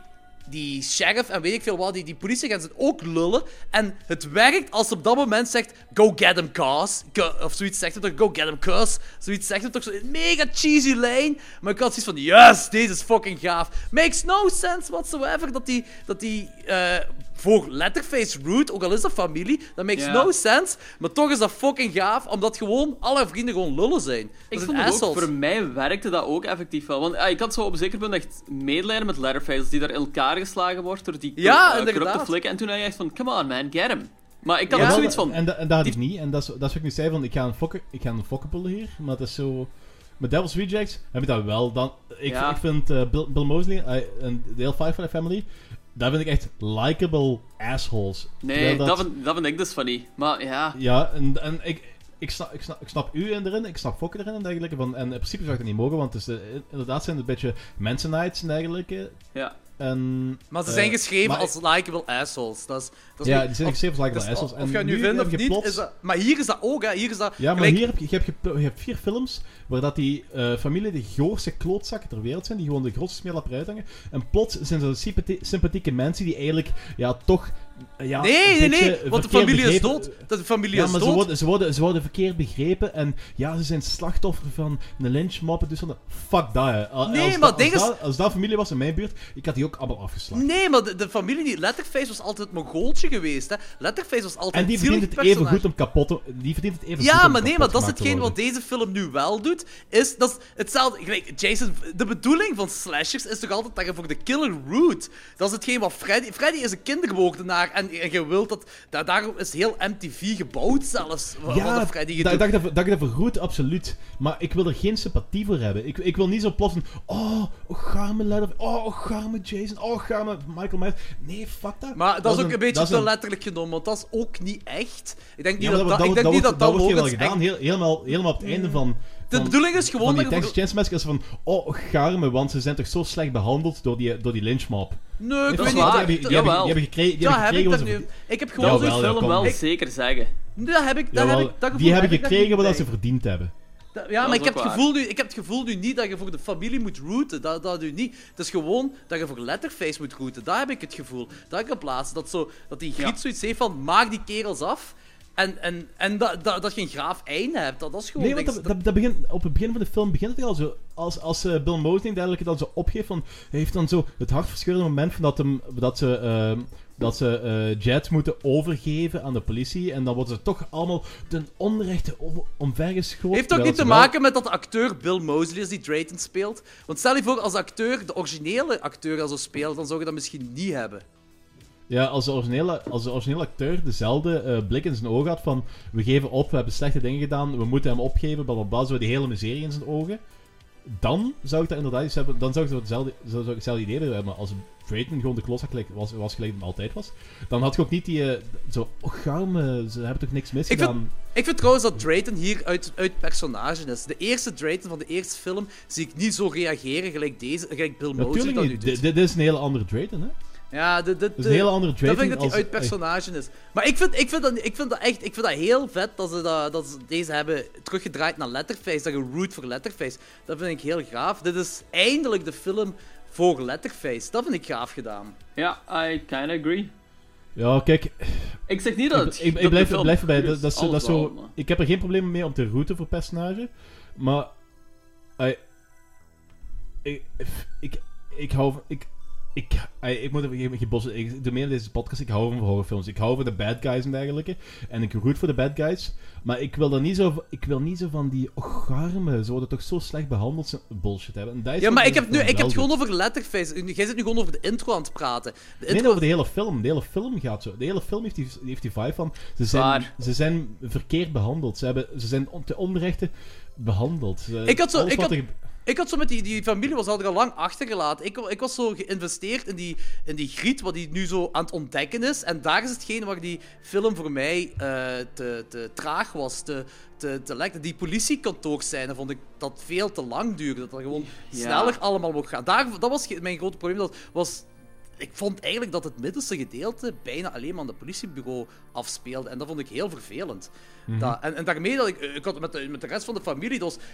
die sheriff en weet ik veel wat, die, die politieagenten ook lullen. En het werkt als ze op dat moment zegt, go get him. Go- Of zoiets zegt het toch, go get him, cuz. Zoiets zegt het toch, zo'n mega cheesy lijn. Maar ik had zoiets van, yes, deze is fucking gaaf. Makes no sense whatsoever dat die, dat die eh, voor Letterface root, ook al is dat familie, dat makes no sense. Maar toch is dat fucking gaaf, omdat gewoon alle vrienden gewoon lullen zijn. Dat Ik vond het ook, assholes. voor mij werkte dat ook effectief wel. Want ah, ik had zo op een zeker punt echt medelijden met Letterface, die daar in elkaar geslagen wordt door die Ja, inderdaad. corrupte flikken. En toen had je echt van, come on man, get him. Maar ik had Ja. ook zoiets van, En, da- en dat had ik niet. En dat is, dat is wat ik nu zei, van ik ga een fokken, ik ga een fokken pullen hier. Maar het is zo... Met Devil's Rejects heb ik dat wel. Dan, ik, Ja. ik vind eh, Bill, Bill Mosley eh, en de hele Firefly Family... Daar vind ik echt likable assholes. nee, dat, vind, dat vind ik dus funny. Maar ja, Ja, en, en ik, ik, snap, ik, snap, ik snap u erin, ik snap Fokker erin en dergelijke. Van, en in principe zou ik dat niet mogen, want het is, eh, inderdaad zijn het een beetje Mensenites en dergelijke. ja. En, Maar ze eh, zijn geschreven als likable assholes. Dat is, dat is Ja, die zijn of- geschreven als likable assholes. Of En je het nu vindt of je niet, plots- is dat... Maar hier is dat ook, hè. Hier is dat... Ja, maar gelijk- hier heb je, je, hebt, je, je hebt vier films waar dat die eh, familie de grootste klootzakken ter wereld zijn, die gewoon de grootste smeerlapper uithangen. En plots zijn ze sympathie- sympathieke mensen die eigenlijk ja, toch Ja, nee, nee, nee, want de familie is dood. De familie Ja, is maar ze dood. worden, ze, worden, ze worden verkeerd begrepen en ja, ze zijn slachtoffer van een lynchmob. Dus van de, fuck dat, hè. Al- Nee, als maar dat, als, is- dat, als dat familie was in mijn buurt, ik had die ook allemaal afgeslacht. Nee, maar de, de familie niet. Letterface was altijd het Mongooltje geweest, hè. Letterface was altijd En die verdient het even goed om kapot te... Die verdient het even Ja, maar nee, maar dat is hetgeen wat deze film nu wel doet. Is, dat is hetzelfde. Gelijk, Jason, de bedoeling van slashers is toch altijd dat je voor de killer root. Dat is hetgeen wat Freddy. Freddy is een kindermoordenaar. En, en je wilt dat. da- Daarom is heel MTV gebouwd zelfs. Ja, wat Freddy dat, dat, dat, dat ik dat vergoed, absoluut. Maar ik wil er geen sympathie voor hebben. Ik, ik wil niet zo plots een... Oh, oh, garme Leather... Oh, garme Jason... Oh, garme Michael Myers... Nee, fuck dat. Maar dat, is ook een, beetje dat te een- letterlijk genomen, want dat is ook niet echt. Ik denk niet Ja, dat, dat, dat, ik wordt- denk niet dat wordt- dat dat wordt wel Logans gedaan. echt- Heel, helemaal, helemaal op het einde van... De bedoeling is gewoon van die dat je Texas is van... Oh, garme, want ze zijn toch zo slecht behandeld door die, door die lynchmob. Nee, ik weet is niet. waar. Die hebben, die, hebben, Jawel. die hebben gekregen, die Ja, hebben heb ik dat wat nu? ze... Ik heb Dat gewoon ja, film wel zeker zeggen. Dat heb ik, dat heb ik, dat die hebben heb ik daar gekregen wat ze verdiend hebben. Ja, Dat maar ik heb, het gevoel nu, ik heb het gevoel nu niet dat je voor de familie moet rooten. Dat, dat doe niet. Het is gewoon dat je voor Letterface moet rooten. Daar heb ik het gevoel. Dat ik op plaats. Dat, zo, dat die griet Ja. zoiets heeft van, maak die kerels af. En, en, en dat, dat, dat je een graaf einde hebt. Dat, dat is gewoon Nee, want dat, dat, dat begint, op het begin van de film begint het al zo. Als, als eh, Bill Mosley duidelijk dan zo opgeeft van... Hij heeft dan zo het hartverscheurende moment van dat, hem, dat ze... ehm, dat ze eh, Jet moeten overgeven aan de politie. En dan worden ze toch allemaal ten onrechte om, omvergeschoten. Heeft ook niet te wel- maken met dat de acteur Bill Mosley is die Drayton speelt. Want stel je voor, als de acteur, de originele acteur dat zo speelt, dan zou je dat misschien niet hebben. Ja, als de originele, als de originele acteur dezelfde eh, blik in zijn ogen had van... We geven op, we hebben slechte dingen gedaan, we moeten hem opgeven, blablabla. Zo die hele miserie in zijn ogen. Dan zou ik dat inderdaad iets hebben... Dan zou ik hetzelfde, zou, zou ik hetzelfde idee hebben. Maar als Drayton gewoon de klootzak was, was gelijk hem altijd was... Dan had je ook niet die... eh, zo, oh ze hebben toch niks Ik vind- misgedaan. Ik vind trouwens dat Drayton hier uit, uit personage is. De eerste Drayton van de eerste film zie ik niet zo reageren gelijk, deze, gelijk Bill dat nu niet. doet. Dit is een hele andere Drayton, hè? Ja, de, de, Dat is een hele andere Dat vind ik dat hij als- uit personage is. Maar ik vind, ik, vind dat, ik vind dat echt ik vind dat heel vet dat ze, dat, dat ze deze hebben teruggedraaid naar Letterface. Dat je root voor Letterface. Dat vind ik heel gaaf. Dit is eindelijk de film voor Letterface. Dat vind ik gaaf gedaan. Ja, I kinda agree. Ja, kijk, Ik zeg niet dat het... ik, ik, ik blijf, blijf erbij. Dat, dat is, zo- Alles dat zo, maar- ik heb er geen probleem mee om te routen voor personage. Maar. I, ik, ik, ik hou van. Ik, ik, ik moet even bos. Ik doe meer deze podcast. Ik hou van horrorfilms. Ik hou van de bad guys en dergelijke. En ik root voor de bad guys. Maar ik wil, er niet zo, ik wil niet zo van die ocharmen. Ze worden toch zo slecht behandeld. ze- Bullshit hebben. En dat is Ja, maar ik heb, nu, ik heb het gewoon over Letterface. Jij zit nu gewoon over de intro aan het praten. De Nee, intro... over de hele film. De hele film gaat zo. De hele film heeft die, heeft die vibe van. Ze zijn, Waar. ze zijn verkeerd behandeld. Ze, hebben, ze zijn te onrechte behandeld. Ze- Ik had zo- ik had- er- Ik had zo met die, die familie was al er al lang achtergelaten. Ik, ik was zo geïnvesteerd in die, in die griet, wat die nu zo aan het ontdekken is. En daar is hetgeen waar die film voor mij eh, te, te traag was, te, te, te lek. Die politiekantoorscène vond ik dat veel te lang duurde. Dat er gewoon Ja. sneller allemaal mocht gaan. Daar, dat was mijn grote probleem. Dat was ik vond eigenlijk dat het middelste gedeelte bijna alleen maar aan de politiebureau afspeelde. En dat vond ik heel vervelend. dat, en, en daarmee dat ik... Ik had met de, met de rest van de familie... Dat, was-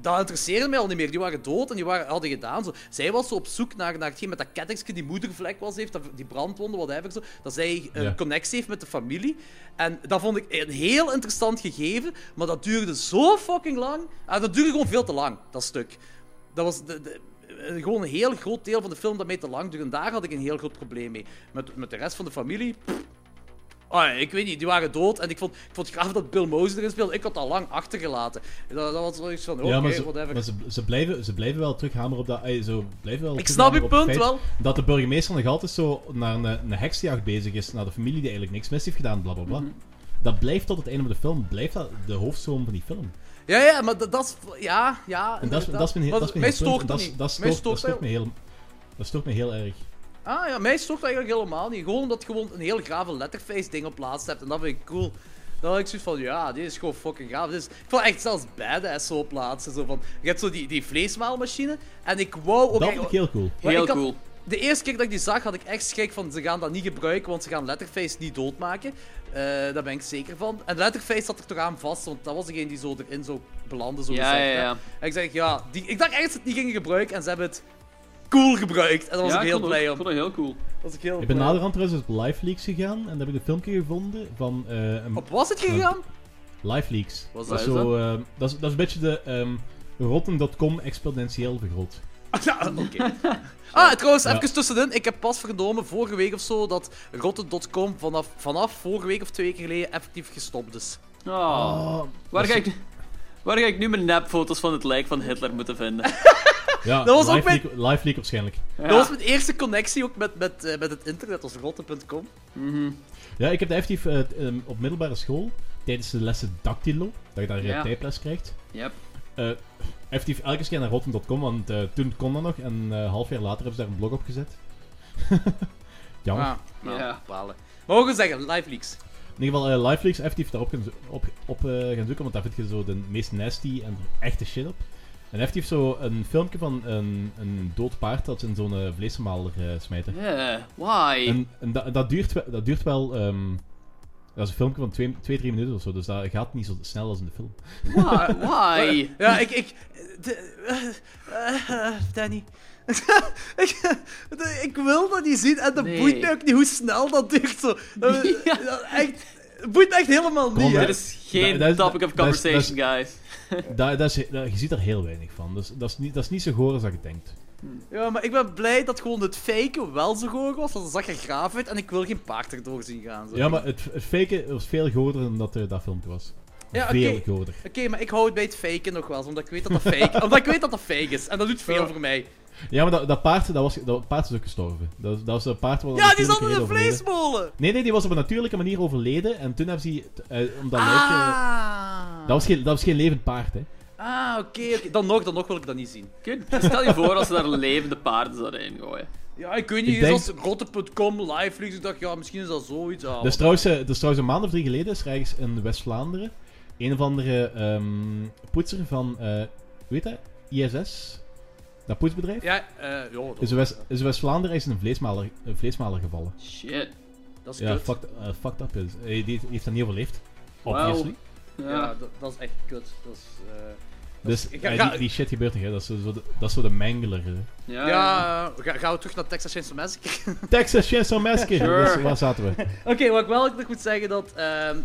dat interesseerde mij al niet meer. Die waren dood en die waren, hadden gedaan. Zo. Zij was zo op zoek naar, naar hetgeen met dat kettingske die moedervlek was heeft. Die brandwonden, whatever. Zo, dat zij een Ja. connectie heeft met de familie. En dat vond ik een heel interessant gegeven. Maar dat duurde zo fucking lang. Ah, dat duurde gewoon veel te lang, dat stuk. Dat was de, de- eh, gewoon een heel groot deel van de film dat mij te lang duurde. En daar had ik een heel groot probleem mee. Met, met de rest van de familie... pff. Ja, ik weet niet, die waren dood. En ik vond, ik vond het graag dat Bill Mosley erin speelde. Ik had dat lang achtergelaten. Dat, dat was zoiets van, oké, ja, maar, ze, whatever. maar ze, ze, blijven, ze blijven wel terughameren op dat. ey, zo blijven wel Ik snap je punt wel. Dat de burgemeester nog altijd zo naar een, een heksjacht bezig is. Naar de familie die eigenlijk niks mis heeft gedaan, bla bla bla. Mhm. Dat blijft tot het einde van de film. Blijft dat de hoofdstroom van die film. Ja, ja, maar dat, dat is... Ja, ja, En dat is, dat is mijn, dat is mijn mij heel punt. stoort dat, dat is- niet. dat Mij stoort, dat stoort stoort me heel, dat stoort me heel erg. Ah ja, mij stoort eigenlijk helemaal niet. Gewoon omdat je gewoon een heel grave letterface ding op plaats hebt. En dat vind ik cool. Dan had ik zoiets van, ja, dit is gewoon fucking gaaf. Dit is, ik vond echt zelfs badass zo plaatsen. Zo van, je hebt zo die, die vleesmaalmachine. En ik wou ook Dat vind ik heel cool. Heel had- cool. De eerste keer dat ik die zag, had ik echt schrik van ze gaan dat niet gebruiken, want ze gaan Letterface niet doodmaken. Eh, daar ben ik zeker van. En Letterface zat er toch aan vast, want dat was degene die zo erin zou belanden, zo Ja, gezegd. ja, ja. En ik zeg, ja, die, ik dacht echt dat ze het niet gingen gebruiken en ze hebben het cool gebruikt. En daar was ja, ik heel blij om. vond het heel cool. Was ik heel Ik ben naderhand trouwens op Live Leaks gegaan en daar heb ik een filmpje gevonden van eh, een Op was het gegaan? Live Leaks. Dat, is zo, eh, dat, is, dat is een beetje de ehm, Rotten.com exponentieel vergroot. Ja, oké. Ah, trouwens, Ja. even tussenin. Ik heb pas vernomen, vorige week of zo, dat Rotten.com vanaf, vanaf vorige week of twee weken geleden effectief gestopt is. Oh. Ah, Waar, dat ga ik, waar ga ik nu mijn nepfoto's van het lijk van Hitler moeten vinden? Ja, Dat was ook live, mijn- leak, live Leak waarschijnlijk. Ja. Dat was mijn eerste connectie ook met, met, eh, met het internet, was Rotten.com. Mhm. Ja, ik heb dat effectief eh, ehm, op middelbare school, tijdens de lessen Dactylo, dat je daar Ja. ja. typles krijgt. Yep. Eh effectief elke keer naar rotten.com, want eh, toen kon dat nog en eh, een half jaar later hebben ze daar een blog op gezet. Jammer. Ah, nou, Ja. balen. Gaan zeggen, live leaks. In ieder geval, eh LiveLeaks effectief daarop gaan, zo- op, op, eh, gaan zoeken, want daar vind je zo de meest nasty en echte shit op. En effectief zo een filmpje van een, een dood paard dat ze in zo'n eh, vleesvermaler eh, smijten. Yeah, why? En, en dat, dat, duurt, dat duurt wel... ehm, dat is een filmpje van 2, 3 minuten of zo, dus dat gaat niet zo snel als in de film. Why? why? Ja, ik... ik de- eh, eh, Danny. ik, de- ik wil dat niet zien en dat Nee. boeit mij ook niet hoe snel dat duurt. Zo. Dat- Ja. dat echt, het boeit me echt helemaal Kom, niet. Dit is geen is- topic of dat is- conversation, guys. Dat, is, je ziet er heel weinig van, dus dat is niet, dat is niet zo goor als dat je denkt. Ja, maar ik ben blij dat gewoon het faken wel zo hoog was, want dat zag er graaf uit en ik wil geen paard erdoor zien gaan. Zo. Ja, maar het, het faken was veel goorder dan dat er dat filmpje was. Ja, veel oké. goorder. Oké, maar ik hou het bij het faken nog wel, omdat ik weet dat dat fake, omdat ik weet dat dat fake is. En dat doet veel Ja. voor mij. Ja, maar dat, dat paard, dat, was, dat paard is ook gestorven. Dat, dat was een paard wat Ja, die zat in een vleesmolen! Nee, nee, die was op een natuurlijke manier overleden. En toen hebben ze... eh, omdat lijk, eh, Ah! dat, was geen, dat was geen levend paard, hè. Ah, oké, oké. Dan nog, dan nog wil ik dat niet zien. Kut, Stel je voor als ze daar levende paarden zouden ingooien. Ja, ik weet Ik niet, denk- zoals rotte.com, live ik dacht, ja, misschien is dat zoiets. Ah, Dus trouwens, eh, dus trouwens een maand of drie geleden is er ergens in West-Vlaanderen een of andere ehm, poetser van... eh hoe heet dat? ISS? Dat poetsbedrijf? Ja, eh, ja, dat, Is in West- is in West-Vlaanderen is een vleesmaler, een vleesmaler gevallen. Shit. dat is Ja, kut. fucked, eh, fucked up is. Eh, die, heeft dat niet overleefd. Obviously. Ja. Ja, dat, dat is echt kut. Dat is, eh, dat Dus is- eh, ga- die, die shit gebeurt hè. Dat is zo, de, dat is zo de mangler. hè. Ja. ja, ga- gaan we terug naar Texas Chainsaw Massacre? Texas Chainsaw Massacre. Sure. Dus waar zaten we? Oké, wat ik wel nog moet zeggen, dat ehm,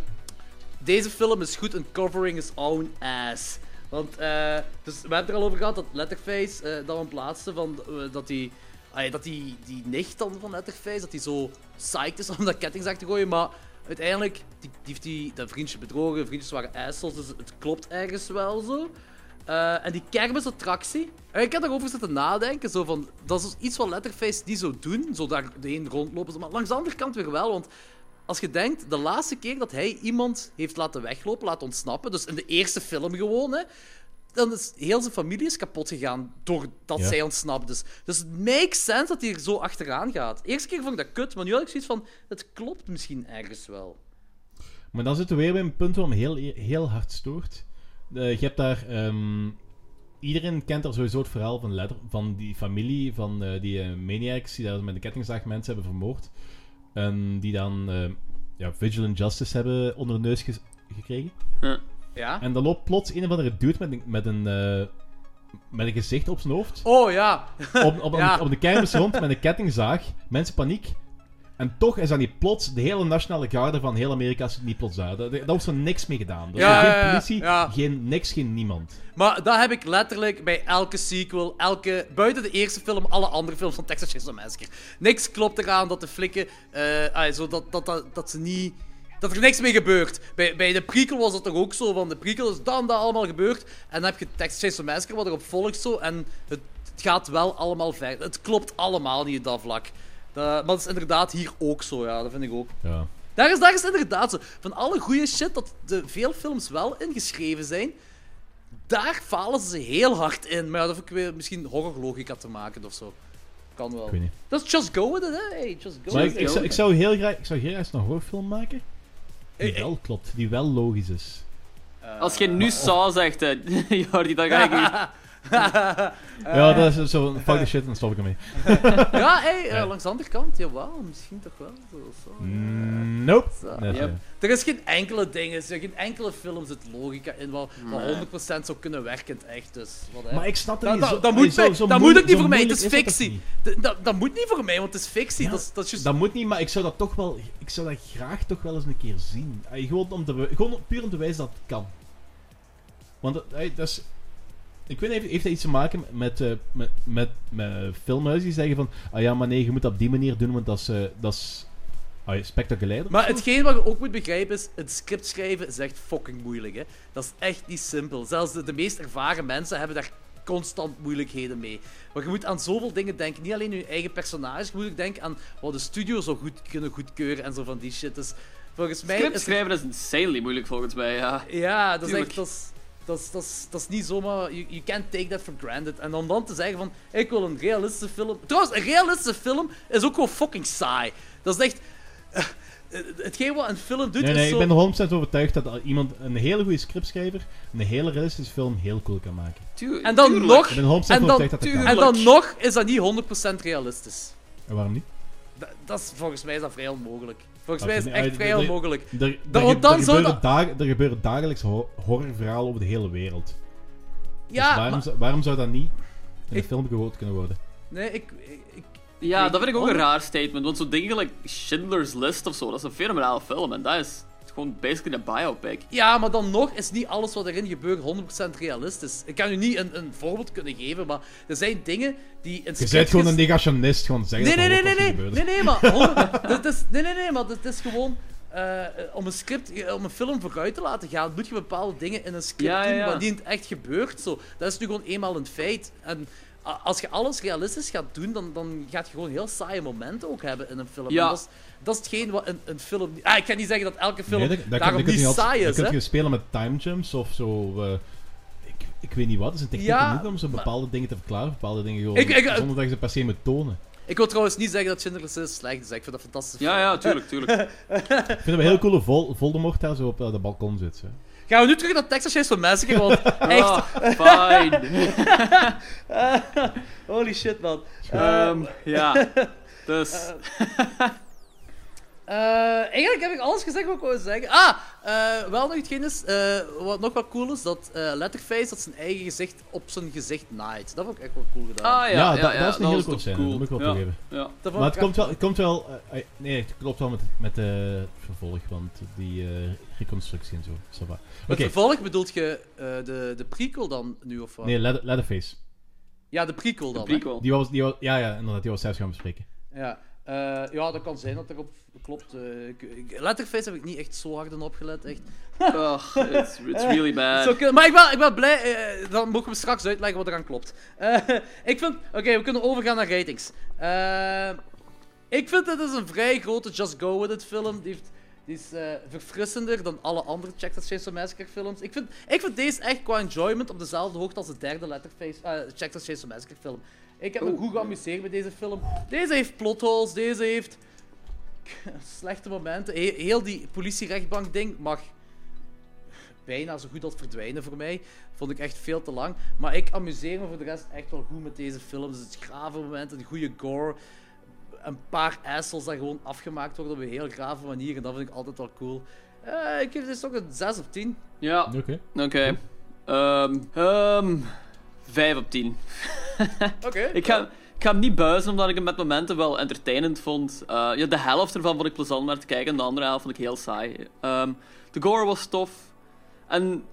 deze film is goed in covering his own ass. Want, eh, dus we hebben het er al over gehad, dat Letterface, eh dat we plaatste, van, dat die, ah, dat die, die nicht dan van Letterface, dat die zo psyched is om dat kettingzaag te gooien, maar uiteindelijk, die, die heeft die, dat vriendje bedrogen, vriendjes waren assholes, dus het klopt ergens wel zo. Eh, en die kermisattractie, eh, ik heb daarover zitten nadenken, zo van, dat is iets wat Letterface niet zou doen, zo daar heen rondlopen, zo, maar langs de andere kant weer wel, want als je denkt, de laatste keer dat hij iemand heeft laten weglopen, laten ontsnappen, dus in de eerste film gewoon, hè, dan is heel zijn familie is kapot gegaan doordat Ja. zij ontsnapt is. Dus het makes sense dat hij er zo achteraan gaat. Eerste keer vond ik dat kut, maar nu had ik zoiets van, het klopt misschien ergens wel. Maar dan zitten we weer bij een punt waar me heel, heel hard stoort. Eh, je hebt daar... ehm, iedereen kent er sowieso het verhaal van, Letter, van die familie, van eh, die eh, maniacs die daar met de kettingzaag mensen hebben vermoord. En die dan eh, ja, Vigilant Justice hebben onder de neus ge- gekregen. Ja? En dan loopt plots een of andere dude met een, met een, eh, met een gezicht op zijn hoofd. Oh ja, op, op, Ja. op de kermis rond met een kettingzaag. Mensen paniek. En toch is dan niet plots de hele nationale garde van heel Amerika is niet plots daar. Daar was er niks mee gedaan. Dus Ja, geen ja, ja, politie, ja. Geen, niks, geen niemand. maar dat heb ik letterlijk bij elke sequel, elke, buiten de eerste film, alle andere films van Texas Chainsaw Massacre. Niks klopt eraan dat de flikken, eh, ah, zo dat, dat, dat, dat ze niet... Dat er niks mee gebeurt. Bij, bij de prequel was het toch ook zo, van de prequel is dan dat allemaal gebeurd. En dan heb je Texas Chainsaw Massacre, wat erop volgt zo, en het, het gaat wel allemaal verder. Het klopt allemaal niet op dat vlak. Dat, maar dat is inderdaad hier ook zo, ja, dat vind ik ook. Ja. Daar is, daar is inderdaad zo. Van alle goede shit dat de veel films wel ingeschreven zijn, daar falen ze heel hard in. Maar ja, dat heeft ook weer misschien horrorlogica te maken of zo. Kan wel. Ik weet niet. Dat is just go with it, hè? Hey, just go Maar with ik, it. ik, zou, ik zou heel graag, ik zou heel graag een horrorfilm maken. Die Eh, eh. wel klopt, die wel logisch is. Als je nu Saw zegt, Jordi, dan ga ik ja, dat is zo fuck the shit dan stop ik ermee. ja, hey, eh, Ja. langs de andere kant, jawel, misschien toch wel. Zo, zo. Mm, nope. Zo. Nee, Yep. Er is geen enkele ding, er is geen enkele film zit logica in wat, wat 100% zou kunnen werken in het echt. Dus, wat, Maar ik snap het niet. dat Zo- moet zo- dat moet ook niet voor mij, het is fictie. dat, dat moet niet voor mij, want het is fictie. Ja, dat, dat is just- Dat moet niet, maar ik zou dat toch wel... Ik zou dat graag toch wel eens een keer zien. Ay, gewoon, om te, gewoon puur om te wijzen dat het kan. Want dat, ay, dat is... Ik weet niet, heeft, dat iets te maken met, eh, met, met, met filmhuizen die zeggen van... Ah ja, maar nee, je moet dat op die manier doen, want dat is... eh, dat is ay, spectaculair. Maar hetgeen wat je ook moet begrijpen is, het script schrijven is echt fucking moeilijk. Hè? Dat is echt niet simpel. Zelfs de, de meest ervaren mensen hebben daar constant moeilijkheden mee. Want je moet aan zoveel dingen denken. Niet alleen je eigen personage, je moet ook denken aan wat de studio zo goed kunnen goedkeuren en zo van die shit. Dus volgens mij Script is schrijven is insanely moeilijk volgens mij, ja. Ja, dat is Tuurlijk. echt... Dat is, dat is, dat is, dat is niet zomaar... You, you can't take that for granted. En om dan te zeggen van... Ik wil een realistische film... Trouwens, een realistische film is ook gewoon fucking saai. Dat is echt... eh, eh, hetgeen wat een film doet Nee, is nee, zo... ik ben er 100% overtuigd dat iemand, een hele goede scriptschrijver, een hele realistische film heel cool kan maken. En dan tuurlijk. nog... Ik ben 100% En dan- overtuigd dat dat kan. En dan nog is dat niet 100% realistisch. En waarom niet? Dat, dat is, volgens mij is dat vrij onmogelijk. Volgens mij is het echt nee, vrij onmogelijk. Er, gebeuren er dagelijks ho- horrorverhalen over de hele wereld. Ja, dus waarom, maar... zou- waarom zou dat niet in een film gehoord kunnen worden? Nee, ik... ik, ik Ja, dat vind ik ook een raar statement, want zo'n dingen like Schindler's List of zo, dat is een fenomenale film en dat is gewoon basically een biopic. Ja, maar dan nog is niet alles wat erin gebeurt 100% realistisch. Ik kan u niet een, een voorbeeld kunnen geven, maar er zijn dingen die in Je script bent gewoon een negationist, gewoon zeggen Nee, nee, dat nee, dat nee, nee, nee, nee, maar, dit is, nee, nee, nee, maar het is gewoon eh, om een script, eh, om een film vooruit te laten gaan, moet je bepaalde dingen in een script Ja, doen, ja. wat niet in het echt gebeurt. Zo. Dat is nu gewoon eenmaal een feit. En als je alles realistisch gaat doen, dan, dan gaat je gewoon heel saaie momenten ook hebben in een film. Ja. En Dat, is, dat is hetgeen wat een, een film... Ah, ik ga niet zeggen dat elke film Nee, dat, dat, daarom dat kun niet saai is, kun hè. je spelen met time jumps of zo. eh, ik, ik weet niet wat, zijn technieken Ja, genoeg om zo maar- bepaalde dingen te verklaren, bepaalde dingen gewoon, Ik- ik- zonder dat je ze per se moet tonen. Ik wil trouwens niet zeggen dat Schindler's List slecht is. Ik vind dat fantastisch. Ja, ja, tuurlijk, tuurlijk. Ik vind het wel heel cool hoe Vol Voldemort daar zo op eh, de balkon zit. Gaan we nu terug naar Texas Chainsaw Massacre, want echt... Ah, fine. Holy shit, man. Ehm, ja, dus... Eh, eigenlijk heb ik alles gezegd wat ik wou zeggen. Ah, eh, wel nog hetgeen is, eh, wat nog wel cool is, dat eh Letterface dat zijn eigen gezicht op zijn gezicht naait. Dat vond ik echt wel cool gedaan. Ah Ja, ja, dat- ja, dat ja, is een was cool scène, dat moet ik wel ja. toegeven. Ja. Maar het komt wel, het komt wel nee, het klopt wel met, met het vervolg, want die eh, reconstructie en zo. Oké, vervolg bedoelt je eh, de, de prequel dan nu, of wat? nee, Leatherface. Ja, de prequel dan. Die was, die was, ja, ja, inderdaad, die was zelfs gaan bespreken. Ja. Eh, ja, dat kan zijn dat erop klopt. eh, ik- ik- Letterface heb ik niet echt zo hard in opgelet, echt. Ugh, it's, it's really bad. Maar ik ben, ik ben blij, eh, dan mogen we straks uitleggen wat eraan klopt. Eh, ik vind, oké, we kunnen overgaan naar ratings. Eh, ik vind dit is een vrij grote Just Go With It film. Die, heeft, die is eh, verfrissender dan alle andere Texas Chainsaw Massacre films. Ik vind, ik vind deze echt qua enjoyment op dezelfde hoogte als de derde Letterface, eh Texas Chainsaw Massacre film. Ik heb me goed geamuseerd met deze film. Deze heeft plotholes, deze heeft slechte momenten. He- Heel die politierechtbank ding mag bijna zo goed als verdwijnen voor mij. Vond ik echt veel te lang. Maar ik amuseer me voor de rest echt wel goed met deze films. Het grave momenten, een goede gore. Een paar assholes dat gewoon afgemaakt worden op een heel grave manier. En dat vind ik altijd wel cool. Eh, ik geef dit toch een 6 op 10. Ja, Oké. oké. Ehm, ehm, 5 op 10. Oké. Ik ga, ik ga hem niet buizen omdat ik hem met momenten wel entertainend vond. Eh, ja, de helft ervan vond ik plezant om naar te kijken en de andere helft vond ik heel saai. Ehm, de gore was tof. En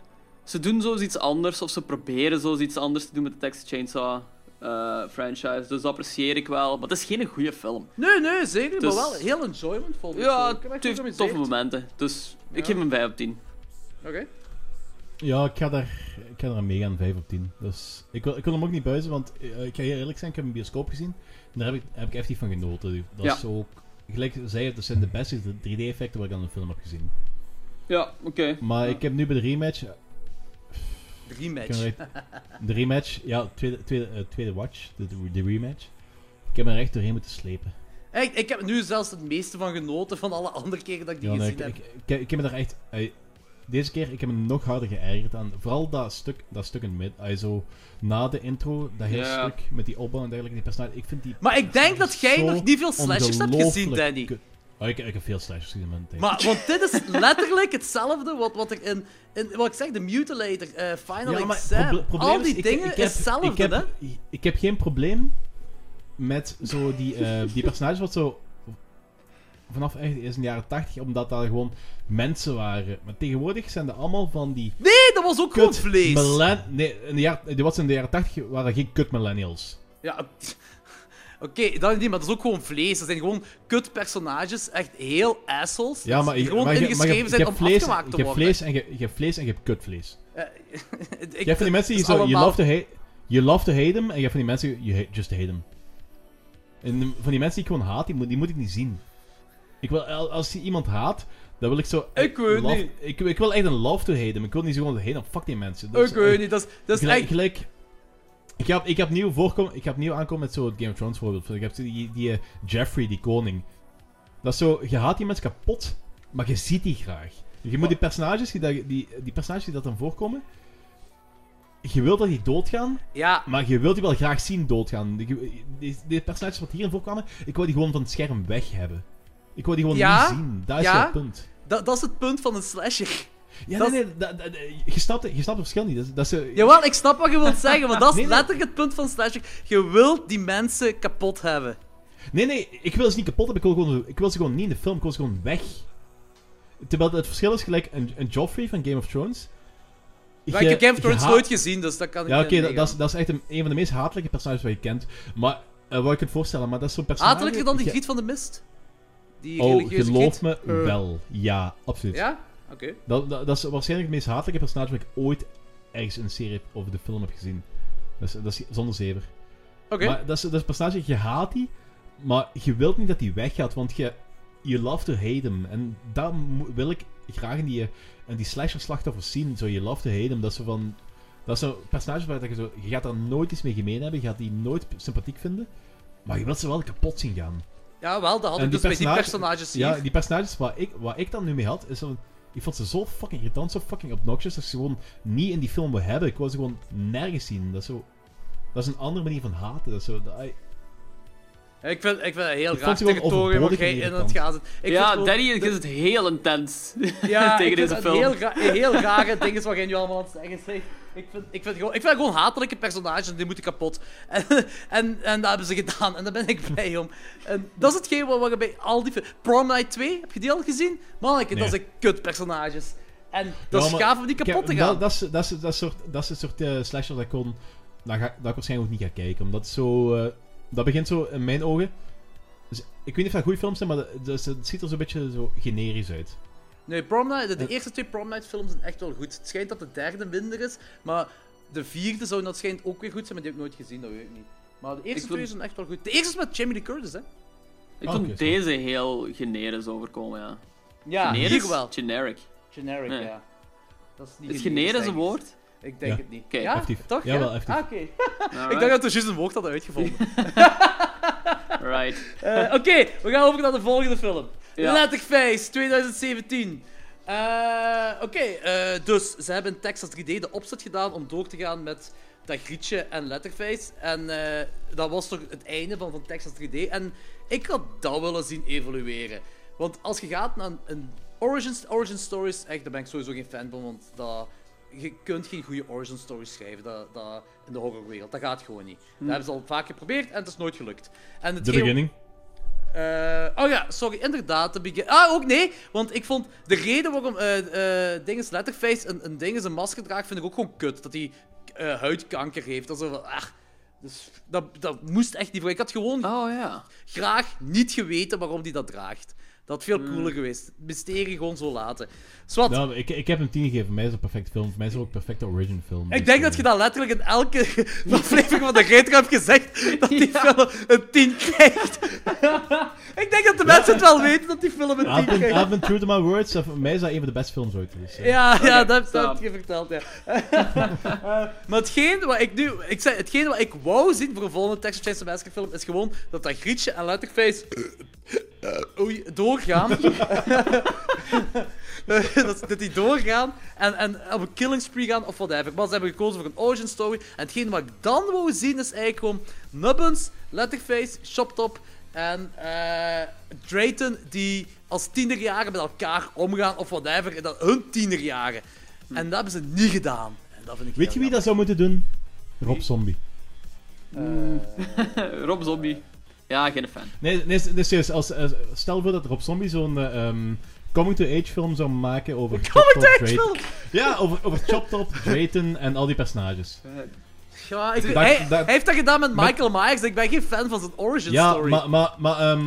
ze doen zoiets anders, of ze proberen zoiets anders te doen met de Texas Chainsaw eh, franchise. Dus dat apprecieer ik wel. Maar het is geen goede film. Nee, nee, zeker. Dus- Maar wel heel enjoyment vond ik. Ja, het heeft toffe momenten. Dus ik geef hem een 5 op 10. Oké. Ja, ik ga daar, ik ga daar aan meegaan, 5 op 10. Dus, ik, wil, ik wil hem ook niet buizen, want eh, ik ga heel eerlijk zijn, ik heb een bioscoop gezien. En daar heb ik, heb ik echt niet van genoten. Dat Ja. is ook, gelijk zei, dat zijn de beste 3D-effecten wat ik aan een film heb gezien. Ja, oké. Maar ik heb nu bij de rematch... Rematch. De rematch, ja, tweede, tweede, eh, tweede watch, de, de rematch. Ik heb er echt doorheen moeten slepen. Echt, ik heb nu zelfs het meeste van genoten van alle andere keren dat ik die Ja, nee, gezien ik, heb. ik, ik, ik heb me daar echt... deze keer, ik heb me nog harder geërgerd aan. Vooral dat stuk, dat stuk in het midden. ah, zo na de intro, dat hele Ja. stuk met die opbouw en dergelijke, die personage. Ik vind die Maar ik denk dat jij nog niet veel slashers hebt gezien, Danny. Oh, ik, ik heb veel slashers gezien in mijn tijd. Maar, want dit is letterlijk hetzelfde wat, wat ik in, in... Wat ik zeg, de Mutilator, eh Final Ja, maar Exam, proble- probleem al die ik- dingen ik heb- is hetzelfde, ik heb, hè? Ik heb geen probleem met zo die, eh, die personages wat zo vanaf echt is in de jaren 80, omdat dat gewoon mensen waren. Maar tegenwoordig zijn dat allemaal van die Nee, dat was ook gewoon kut vlees. millen- Nee, in de jaren, die was in de jaren 80 waren dat geen kut millennials. Ja, oké, dat niet, maar dat is ook gewoon vlees. Dat zijn gewoon kut personages, echt heel assholes. Ja, maar, die je- gewoon maar je- maar ingeschreven je, je zijn hebt om vlees, afgemaakt te je hebt worden. vlees en je, je hebt vlees en je hebt kutvlees. Eh, ik- Je hebt van die mensen die het zo, you love, to hate, you love to hate them, en je hebt van die mensen, you hate, just hate them. En van die mensen die ik gewoon haat, die moet, die moet ik niet zien. Ik wil, al- als je iemand haat, dan wil ik zo... Ik weet love- niet. Ik, ik wil echt een love to hate them. Ik wil niet zo gewoon hate them. Fuck die mensen. Dat is Ik weet echt- niet, dat is, dat is gelijk, echt... gelijk- ik heb, ik heb nieuw voorkom, ik heb nieuw aankomen met zo'n Game of Thrones voorbeeld. Ik heb die, die eh, Jeffrey, die koning. Dat is zo, je haat die mensen kapot, maar je ziet die graag. Je moet die personages die, dat, die, die personages die dat dan voorkomen, je wilt dat die doodgaan, Ja, maar je wilt die wel graag zien doodgaan. Die, die, die personages wat hierin voorkwamen, ik wou die gewoon van het scherm weg hebben. Ik wou die gewoon Ja, niet zien. Dat is ja. het punt. dat, dat is het punt van een slasher. Ja, Dat nee, nee, dat- dat- je, snapt, het- je snapt het verschil niet. Dat, dat zo- Jawel, ik snap wat je wilt zeggen, maar dat is Nee, letterlijk het punt van een slasher. Je wilt die mensen kapot hebben. Nee, nee, ik wil ze niet kapot hebben. Ik wil, gewoon, ik wil ze gewoon niet in de film. Ik wil ze gewoon weg. Terwijl het verschil is gelijk een, een Joffrey van Game of Thrones. Maar ik heb Game of Thrones haat- nooit gezien, dus dat kan ik Ja, niet oké, dat, meegaan. dat, is, dat is echt een, een van de meest hatelijke personages wat je kent. Maar, eh wat ik het voorstellen, maar dat is zo'n personage... Hatelijker dan die Griet van de Mist? Die Oh, geloof me Eh, wel. Ja, absoluut. Ja? Oké. Dat, dat, dat is waarschijnlijk het meest hatelijke personage wat ik ooit ergens in een serie of de film heb gezien. Dat is, dat is zonder zever. Oké. Maar dat is, dat is een personage, je haat die, maar je wilt niet dat die weggaat, want je you love to hate hem. En dat mo- wil ik graag in die, in die slasher slachtoffers zien. Zo, you love to hate hem. Dat is zo van... Dat is zo'n personage waar dat je zo... Je gaat daar nooit iets mee gemeen hebben, je gaat die nooit sympathiek vinden, maar je wilt ze wel kapot zien gaan. Ja, wel, dat had En ik die dus bij die personage- personages hier. Ja, die personages waar ik, waar ik dan nu mee had, is zo... Ik vond ze zo fucking irritant, zo fucking obnoxious, dat ik ze gewoon niet in die film wil hebben. Ik wil ze gewoon nergens zien. Dat is zo... Dat is een andere manier van haten. Dat is zo... Dat, I- Ik vind, ik vind het heel Ik raar territorium wat overbodig jij in het zit. Ik ja, vind gewoon- Danny is het heel intens ja, tegen ik deze vind film. Het heel, ra heel rare dingen wat jij nu allemaal aan het zeggen. Ik vind, ik, vind gewoon, ik vind gewoon hatelijke personages die moeten kapot. En, en, en dat hebben ze gedaan en daar ben ik blij om. En dat is hetgeen wat we bij al die... Prom Night 2, heb je die al gezien? Manneke, dat Nee. zijn kut personages. En dat Ja, is maar gaaf om die kapot te gaan. Dat, dat, is, dat, is, dat, soort, dat is het soort eh, slasher dat ik, kon, dat, ga, dat ik waarschijnlijk ook niet ga kijken. Omdat zo... eh, dat begint zo, in mijn ogen... Dus, ik weet niet of dat goede films zijn, maar dat, dat het ziet er zo'n beetje zo generisch uit. Nee, Prom Night, de, eerste twee Prom Night films zijn echt wel goed. Het schijnt dat de derde minder is, maar de vierde zou dat schijnt ook weer goed zijn, maar die heb ik nooit gezien, dat weet ik niet. Maar de eerste Ik twee vond- zijn echt wel goed. De eerste is met Jamie Lee Curtis, hè? Ik vond deze heel generisch overkomen, ja. Ja, generisch? hier wel. Generic. Generic, Nee. ja. Dat is niet Is generisch, een woord? Ik denk Ja. het niet. Oké, ja, effectief. toch? Ja? effectief. Ah, oké. Ik dacht dat we juist een woord hadden uitgevonden. Right. Eh, Oké, we gaan over naar de volgende film. Ja. Letterface 2017. Eh, Oké, eh, dus ze hebben in Texas 3D de opzet gedaan om door te gaan met dat grietje en Letterface. En eh, dat was toch het einde van, van Texas 3D. En ik had dat willen zien evolueren. Want als je gaat naar een, een origin, origin stories, echt, daar ben ik sowieso geen fan van, want dat, je kunt geen goede origin stories schrijven dat, dat, in de horrorwereld. Dat gaat gewoon niet. Dat hebben ze al vaak geprobeerd en het is nooit gelukt. En De beginning. Eh, oh ja, sorry, inderdaad. De begin... Ah, ook nee, want ik vond de reden waarom eh Dinges Letterface een, een ding is een masker draagt, vind ik ook gewoon kut. Dat hij huidkanker heeft. Dat, is ah, dus, dat, dat moest echt niet voor. Ik had gewoon Oh ja. graag niet geweten waarom hij dat draagt. Dat had veel cooler geweest. Mysterie gewoon zo laten. Nou, ik, ik heb hem 10 gegeven. Voor mij is het een perfecte film. Voor mij is het ook een perfecte origin film. ik Dus, denk eh, dat je dat letterlijk in elke aflevering van de Retro hebt gezegd. Dat die film een 10 krijgt. ik denk dat de mensen het wel weten dat die film een 10 I've been, krijgt. I've been true to my words. Voor mij is dat een van de beste films ooit. Dus, eh. Ja, ja dat, heb je verteld, ja. Eh, maar hetgeen wat ik nu... Ik zei, hetgeen wat ik wou zien voor een volgende Texas Chainsaw Massacre film is gewoon dat dat Grietje en Letterface oei, doorgaan. dat, dat die doorgaan en, en op een killing spree gaan of whatever. Maar ze hebben gekozen voor een origin story. En hetgeen wat ik dan wou zien is eigenlijk gewoon Nubbins, Letterface, Shoptop en eh Drayton die als tienerjaren met elkaar omgaan of whatever. En dat hun tienerjaren. En dat hebben ze niet gedaan. En dat vind ik Weet je wie dat zou moeten doen? Rob Zombie. Rob Zombie. Ja, geen fan. Nee, nee, nee serieus. Als, als- stel voor dat Rob Zombie zo'n eh, ehm, coming-to-age film zou maken over Top Drayton. Ja, over, over Chop Top, Drayton en al die personages. Ja, ik, Dat- hij, dat- hij heeft dat gedaan met Michael Myers. Ik ben geen fan van zijn origin Ja, story. maar, maar, maar ehm,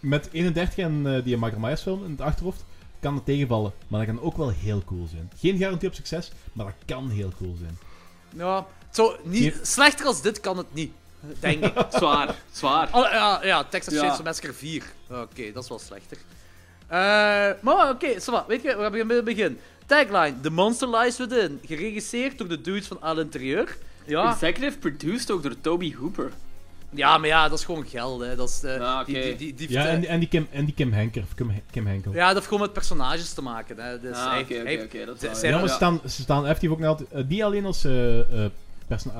met 31 en eh, die Michael Myers film in het achterhoofd kan het tegenvallen. Maar dat kan ook wel heel cool zijn. Geen garantie op succes, maar dat kan heel cool zijn. Ja, zo, niet, slechter als dit kan het niet. Denk ik. Zwaar, zwaar. Alle- ja, ja, Texas Ja. Chainsaw Massacre 4. Oké, dat is wel slechter. Eh, maar oké, okay, weet je, we hebben bij het begin. Tagline, The Monster Lies Within. Geregisseerd door de dudes van Al Interieur. Ja, Executive produced ook door Toby Hooper. ja, maar ja, dat is gewoon geld, hè. Dat is, eh, Ja, oké. die, die, die, die Ja, en, eh, en, die Kim, en die Kim Henker. Of Kim, Kim Henkel. ja, dat heeft gewoon met personages te maken, hè. Dus Ah, hij- oké, oké, hij- oké, dat is ze- maar staan, ze staan effectief ook nog altijd... eh, niet alleen als eh eh, eh,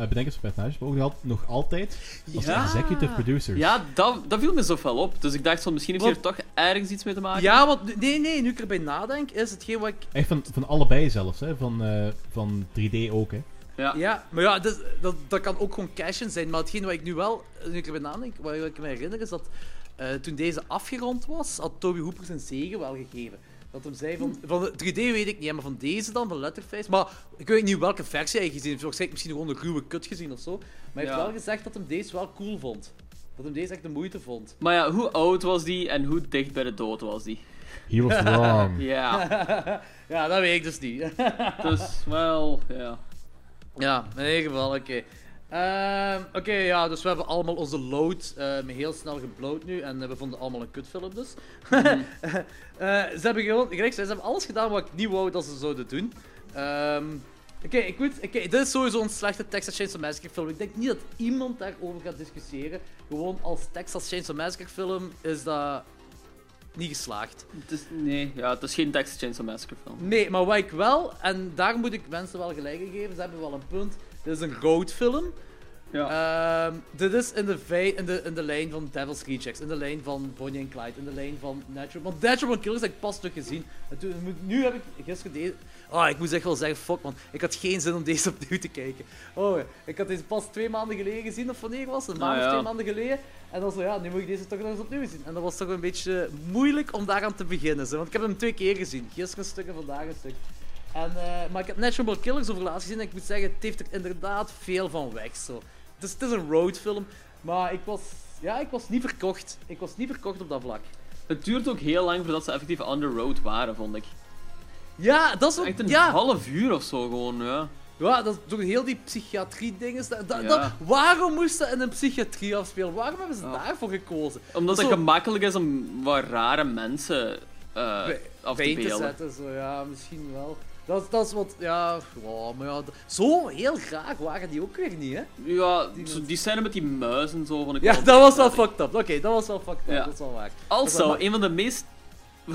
bedenkers van personages, maar ook nog altijd, nog altijd als Ja. executive producers. Ja, dat, dat viel me zo fel op. Dus ik dacht van misschien heeft hij er toch ergens iets mee te maken. Ja, want nee, nee, nu ik erbij nadenk, is hetgeen wat ik Echt van, van allebei zelfs, hè. Van, eh, van 3D ook, hè. Ja. Ja, maar ja, dat, dat, dat kan ook gewoon cash-in zijn. Maar hetgeen wat ik nu wel, nu ik erbij nadenk, wat ik me herinner, is dat eh, toen deze afgerond was, had Toby Hooper zijn zegen wel gegeven. Dat hem zei van, van de 3D weet ik niet, maar van deze dan, van Letterface. Maar ik weet niet welke versie hij gezien heeft. Waarschijnlijk misschien gewoon een ruwe kut gezien of zo. Maar hij heeft Ja. wel gezegd dat hem deze wel cool vond. Dat hem deze echt de moeite vond. Maar ja, hoe oud was die en hoe dicht bij de dood was die? He was wrong. Ja, Ja, dat weet ik dus niet. dus wel, ja. Ja, in ieder geval, oké. Ehm, oké, ja, dus we hebben allemaal onze load eh, me heel snel geblowd nu. En eh, we vonden allemaal een kutfilm dus. Eh, ze hebben gewoon, gelijk, ze hebben alles gedaan wat ik niet wou dat ze zouden doen. Ehm, oké, ik weet, oké, dit is sowieso een slechte Texas Chainsaw Massacre film. Ik denk niet dat iemand daarover gaat discussiëren. Gewoon als Texas Chainsaw Massacre film is dat niet geslaagd. Het is, nee, ja, het is geen Texas Chainsaw Massacre film. Nee, maar wat ik wel, en daar moet ik mensen wel gelijk in geven, ze hebben wel een punt. Dit is een road film. Ja. Ehm, dit is in de, in, de, in de lijn van Devil's Rejects, in de lijn van Bonnie and Clyde, in de lijn van Natural... Want Natural Killers heb ik pas terug gezien. En toen, nu heb ik gisteren deze... Oh, ik moet echt wel zeggen, fuck man. Ik had geen zin om deze opnieuw te kijken. Oh, ik had deze pas twee maanden geleden gezien, of wanneer was het? Een maand Ah, of twee maanden geleden. En dan zo, ja, nu moet ik deze toch nog eens opnieuw zien. En dat was toch een beetje moeilijk om daaraan te beginnen. Zo. Want ik heb hem twee keer gezien. Gisteren een stuk en vandaag een stuk. En, eh, maar ik heb Natural Born Killers over laatst gezien en ik moet zeggen, het heeft er inderdaad veel van weg. Zo. Het, is, het is een roadfilm, maar ik was, ja, ik was niet verkocht. Ik was niet verkocht op dat vlak. Het duurt ook heel lang voordat ze effectief on the road waren, vond ik. Ja, dat is ook... Echt een ja, half uur of zo gewoon, ja. ja, dat door heel die psychiatrie-dingen. Ja. waarom moest dat in een psychiatrie afspelen? Waarom hebben ze Ja. daarvoor gekozen? Omdat het Zo- gemakkelijk is om wat rare mensen Bij- af te Bij te beelden. zetten, zo, ja, misschien wel. Dat, is- dat is wat, ja, wow, maar ja, zo heel graag waren die ook weer niet, hè? Ja, die scène met die muizen zo vond ik Ja, wel- dat was wel fucked up. Oké, dat was wel fucked up, Ja. dat is wel waar. Also, een van de meest...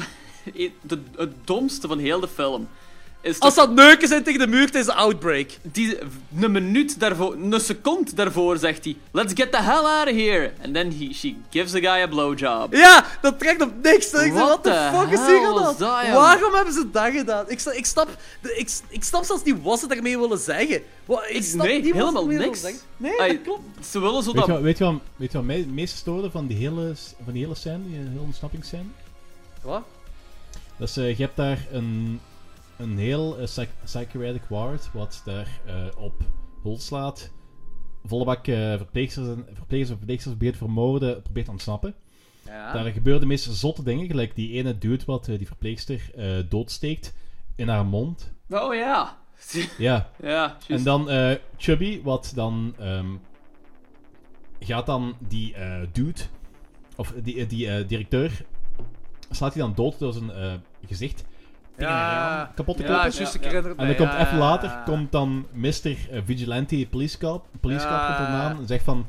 de, het domste van heel de film is Als dat neuken zijn tegen de muur tijdens de outbreak. die, een minuut daarvoor, een seconde daarvoor zegt hij Let's get the hell out of here. And then he, she gives the guy a blowjob. Ja, dat trekt op niks. Ik What Wat de the fuck is hier gedaan? dat? Waarom hebben ze dat gedaan? Ik, sta- ik, snap, ik, ik snap zelfs niet wat ze daarmee willen zeggen. Wat, ik snap nee, niet wat ze helemaal niks. Nee, dat klopt. Ze willen zo Weet je, dat... wat, weet, je wat, weet je wat mij het meest stoorde van die hele, van die hele scène, die hele ontsnappingsscène? Wat? Dat is, je hebt daar een, een heel eh, psych- psychiatric ward, wat daar eh, op hol slaat. Volle bak eh, verpleegsters en verpleegsters en verpleegsters probeert vermoorden, probeert te ontsnappen. Ja. Daar gebeuren de meest zotte dingen, gelijk die ene dude wat eh, die verpleegster eh, doodsteekt in haar mond. Oh ja. Ja, Ja, en dan eh, Chubby, wat dan ehm, gaat dan die eh, dude, of die, eh, die eh, directeur, slaat hij dan dood door zijn eh, gezicht Ja, kloppen. juist, Ja, ik ja. herinner het En dan komt ja, even later komt dan Mr. eh, Vigilante Police Cop, police Cop komt en zegt van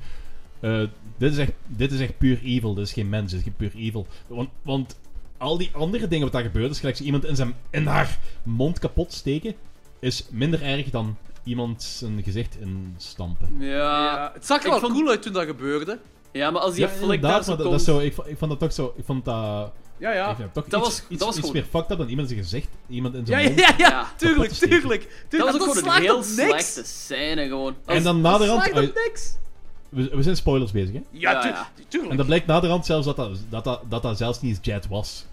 eh, dit, is echt, dit is echt puur evil, dit is geen mens, dit is geen puur evil. Want, want al die andere dingen wat daar gebeurt, is gelijk zo iemand in, zijn, in haar mond kapot steken, is minder erg dan iemand zijn gezicht instampen. Ja, Ja, het zag er ik wel vond- cool uit toen dat gebeurde. ja, maar als die Ja, flik daar zo dat, komt... dat is zo, ik, vond- ik vond dat toch zo... Ik vond dat... Ja, ja. toch Dat iets, was- iets, dat was iets gewoon- meer fucked up dan iemand zijn gezicht, iemand in Ja, zijn ja, mond. ja, ja, Ja. tuurlijk, tuurlijk. Dat was ook gewoon een heel slechte scène, gewoon. En dan Dat naderhand... slaagt uh, op niks. we, we zijn spoilers bezig, hè? Ja, Ja, tu- ja. tuurlijk. En dat blijkt naderhand zelfs dat dat, dat, dat, dat, dat zelfs niet eens Jet was.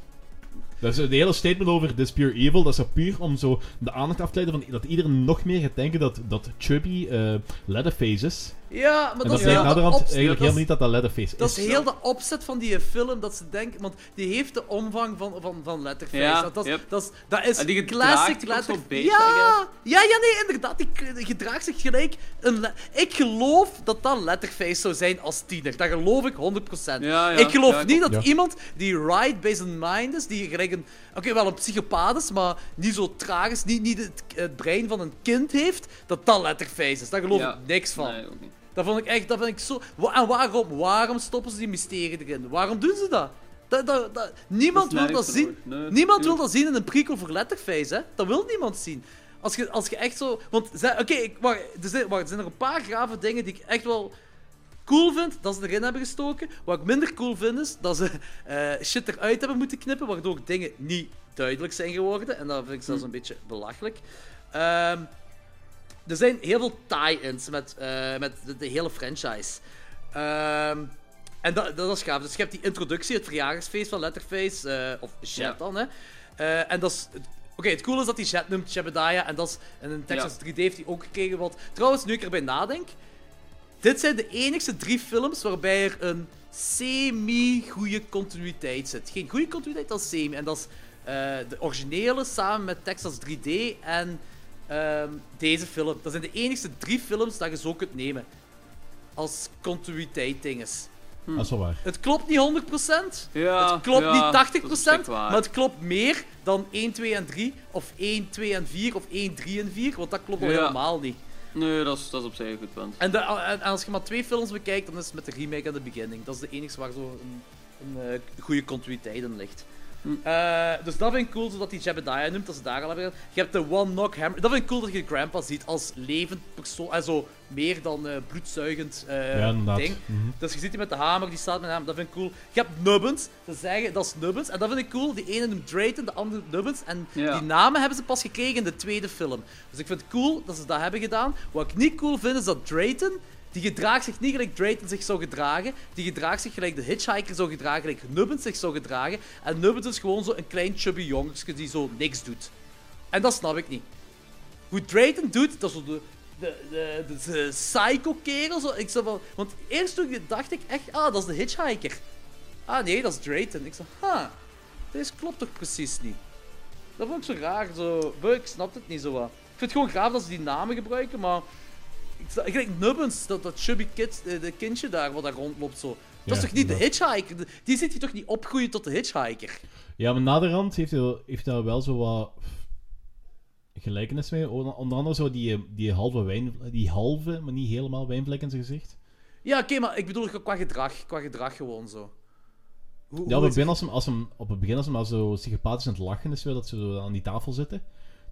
Dus de hele statement over This Pure Evil, dat is puur om zo de aandacht af te leiden van dat iedereen nog meer gaat denken dat, dat Chubby eh Leatherface is. Ja, maar En dat dat is blijkt heel de naderhand opzet. eigenlijk helemaal niet dat dat Leatherface is. Dat is heel de opzet van die film, dat ze denken... Want die heeft de omvang van, van, van Letterface. Ja, dat, dat, is, yep. dat, is, dat is En die gedraagt classic zich beetje, Ja, ja, ja, nee, inderdaad. Die gedraagt zich gelijk... Een le- ik geloof dat dat Letterface zou zijn als tiener. Dat geloof ik 100%. Ja, ja. ik geloof Ja, ik niet dat Ja. iemand die right bij zijn mind is, die gelijk een... Oké, wel een psychopaat is, maar niet zo traag is, niet, niet het, het brein van een kind heeft, dat dat Letterface is. Daar geloof Ja. ik niks van. Nee, ook niet. Dat vond ik echt, dat vind ik zo... En waarom? Waarom stoppen ze die mysterie erin? Waarom doen ze dat? dat, dat, dat- niemand Dat wil dat zien. Nee, niemand wil dat zien in een prequel voor Letterface, hè? Dat wil niemand zien. Als je, als je echt zo... Want, oké, wacht, er, er zijn nog een paar grave dingen die ik echt wel cool vind dat ze erin hebben gestoken. Wat ik minder cool vind is dat ze eh, shit eruit hebben moeten knippen, waardoor dingen niet duidelijk zijn geworden. En dat vind ik zelfs een beetje belachelijk. Ehm, er zijn heel veel tie-ins met, eh, met de, de hele franchise. Ehm, en dat, dat is gaaf. Dus je hebt die introductie, het verjaardagsfeest van Letterface, eh, of Jet dan, hè. Eh, en dat is... Oké, het coole is dat hij Jet noemt, Jebediah, en dat is... En in Texas 3D heeft hij ook gekregen wat... Trouwens, nu ik erbij nadenk... Dit zijn de enigste drie films waarbij er een semi-goede continuïteit zit. Geen goede continuïteit, dat is semi. En dat is de originele samen met Texas 3D en ehm, deze film. Dat zijn de enigste drie films dat je zo kunt nemen. Als continuïteit dinges. Dat is wel waar. Het klopt niet 100%. Ja, het klopt ja, niet dat is 80%, echt waar. maar het klopt meer dan 1, 2 en 3, of 1, 2 en 4, of 1, 3 en 4, want dat klopt al Ja. helemaal niet. Nee, dat is, dat is op zich een goed punt. En, de, en als je maar twee films bekijkt, dan is het met de remake en de beginning. Dat is de enige waar zo een, een eh, goede continuïteit in ligt. Eh, dus dat vind ik cool, zodat hij Jebediah noemt, dat ze daar al hebben gedaan. Je hebt de One Knock Hammer. Dat vind ik cool dat je Grandpa ziet als levend persoon. En zo meer dan eh, bloedzuigend eh, Ja, ding. Mhm. Dus je ziet die met de hamer, die staat met hem. Dat vind ik cool. Je hebt Nubbins. Ze zeggen dat is Nubbins. En dat vind ik cool. Die ene noemt Drayton, de andere Nubbins. En Ja. die namen hebben ze pas gekregen in de tweede film. Dus ik vind het cool dat ze dat hebben gedaan. Wat ik niet cool vind, is dat Drayton... Die gedraagt zich niet gelijk Drayton zich zou gedragen. Die gedraagt zich gelijk de Hitchhiker zou gedragen, gelijk Nubbins zich zou gedragen. En Nubbins is gewoon zo een klein chubby jongetje die zo niks doet. En dat snap ik niet. Hoe Drayton doet, dat is zo de, de, de, de, de psycho-kerel. Zo. Ik van, want eerst toen dacht ik echt, ah, dat is de Hitchhiker. Ah nee, dat is Drayton. Ik zo, ha, deze klopt toch precies niet. Dat vond ik zo raar. Zo. Ik snap het niet zo wat. Ik vind het gewoon gaaf dat ze die namen gebruiken, maar... Ik, denk Nubbins, dat, dat chubby kid, eh, de kindje daar, wat daar rondloopt zo. Dat is toch niet de. Hitchhiker? Die ziet hij toch niet opgroeien tot de Hitchhiker? Ja, maar naderhand heeft hij, heeft hij wel zo wat gelijkenis mee. Onder andere zo die, die halve wijn, die halve, maar niet helemaal wijnvlek in zijn gezicht. Ja, oké, maar ik bedoel qua gedrag. Qua gedrag gewoon zo. Hoe, Ja, op het begin als hem, als hem, op het begin als hem al zo psychopathisch aan het lachen is, dat ze zo aan die tafel zitten.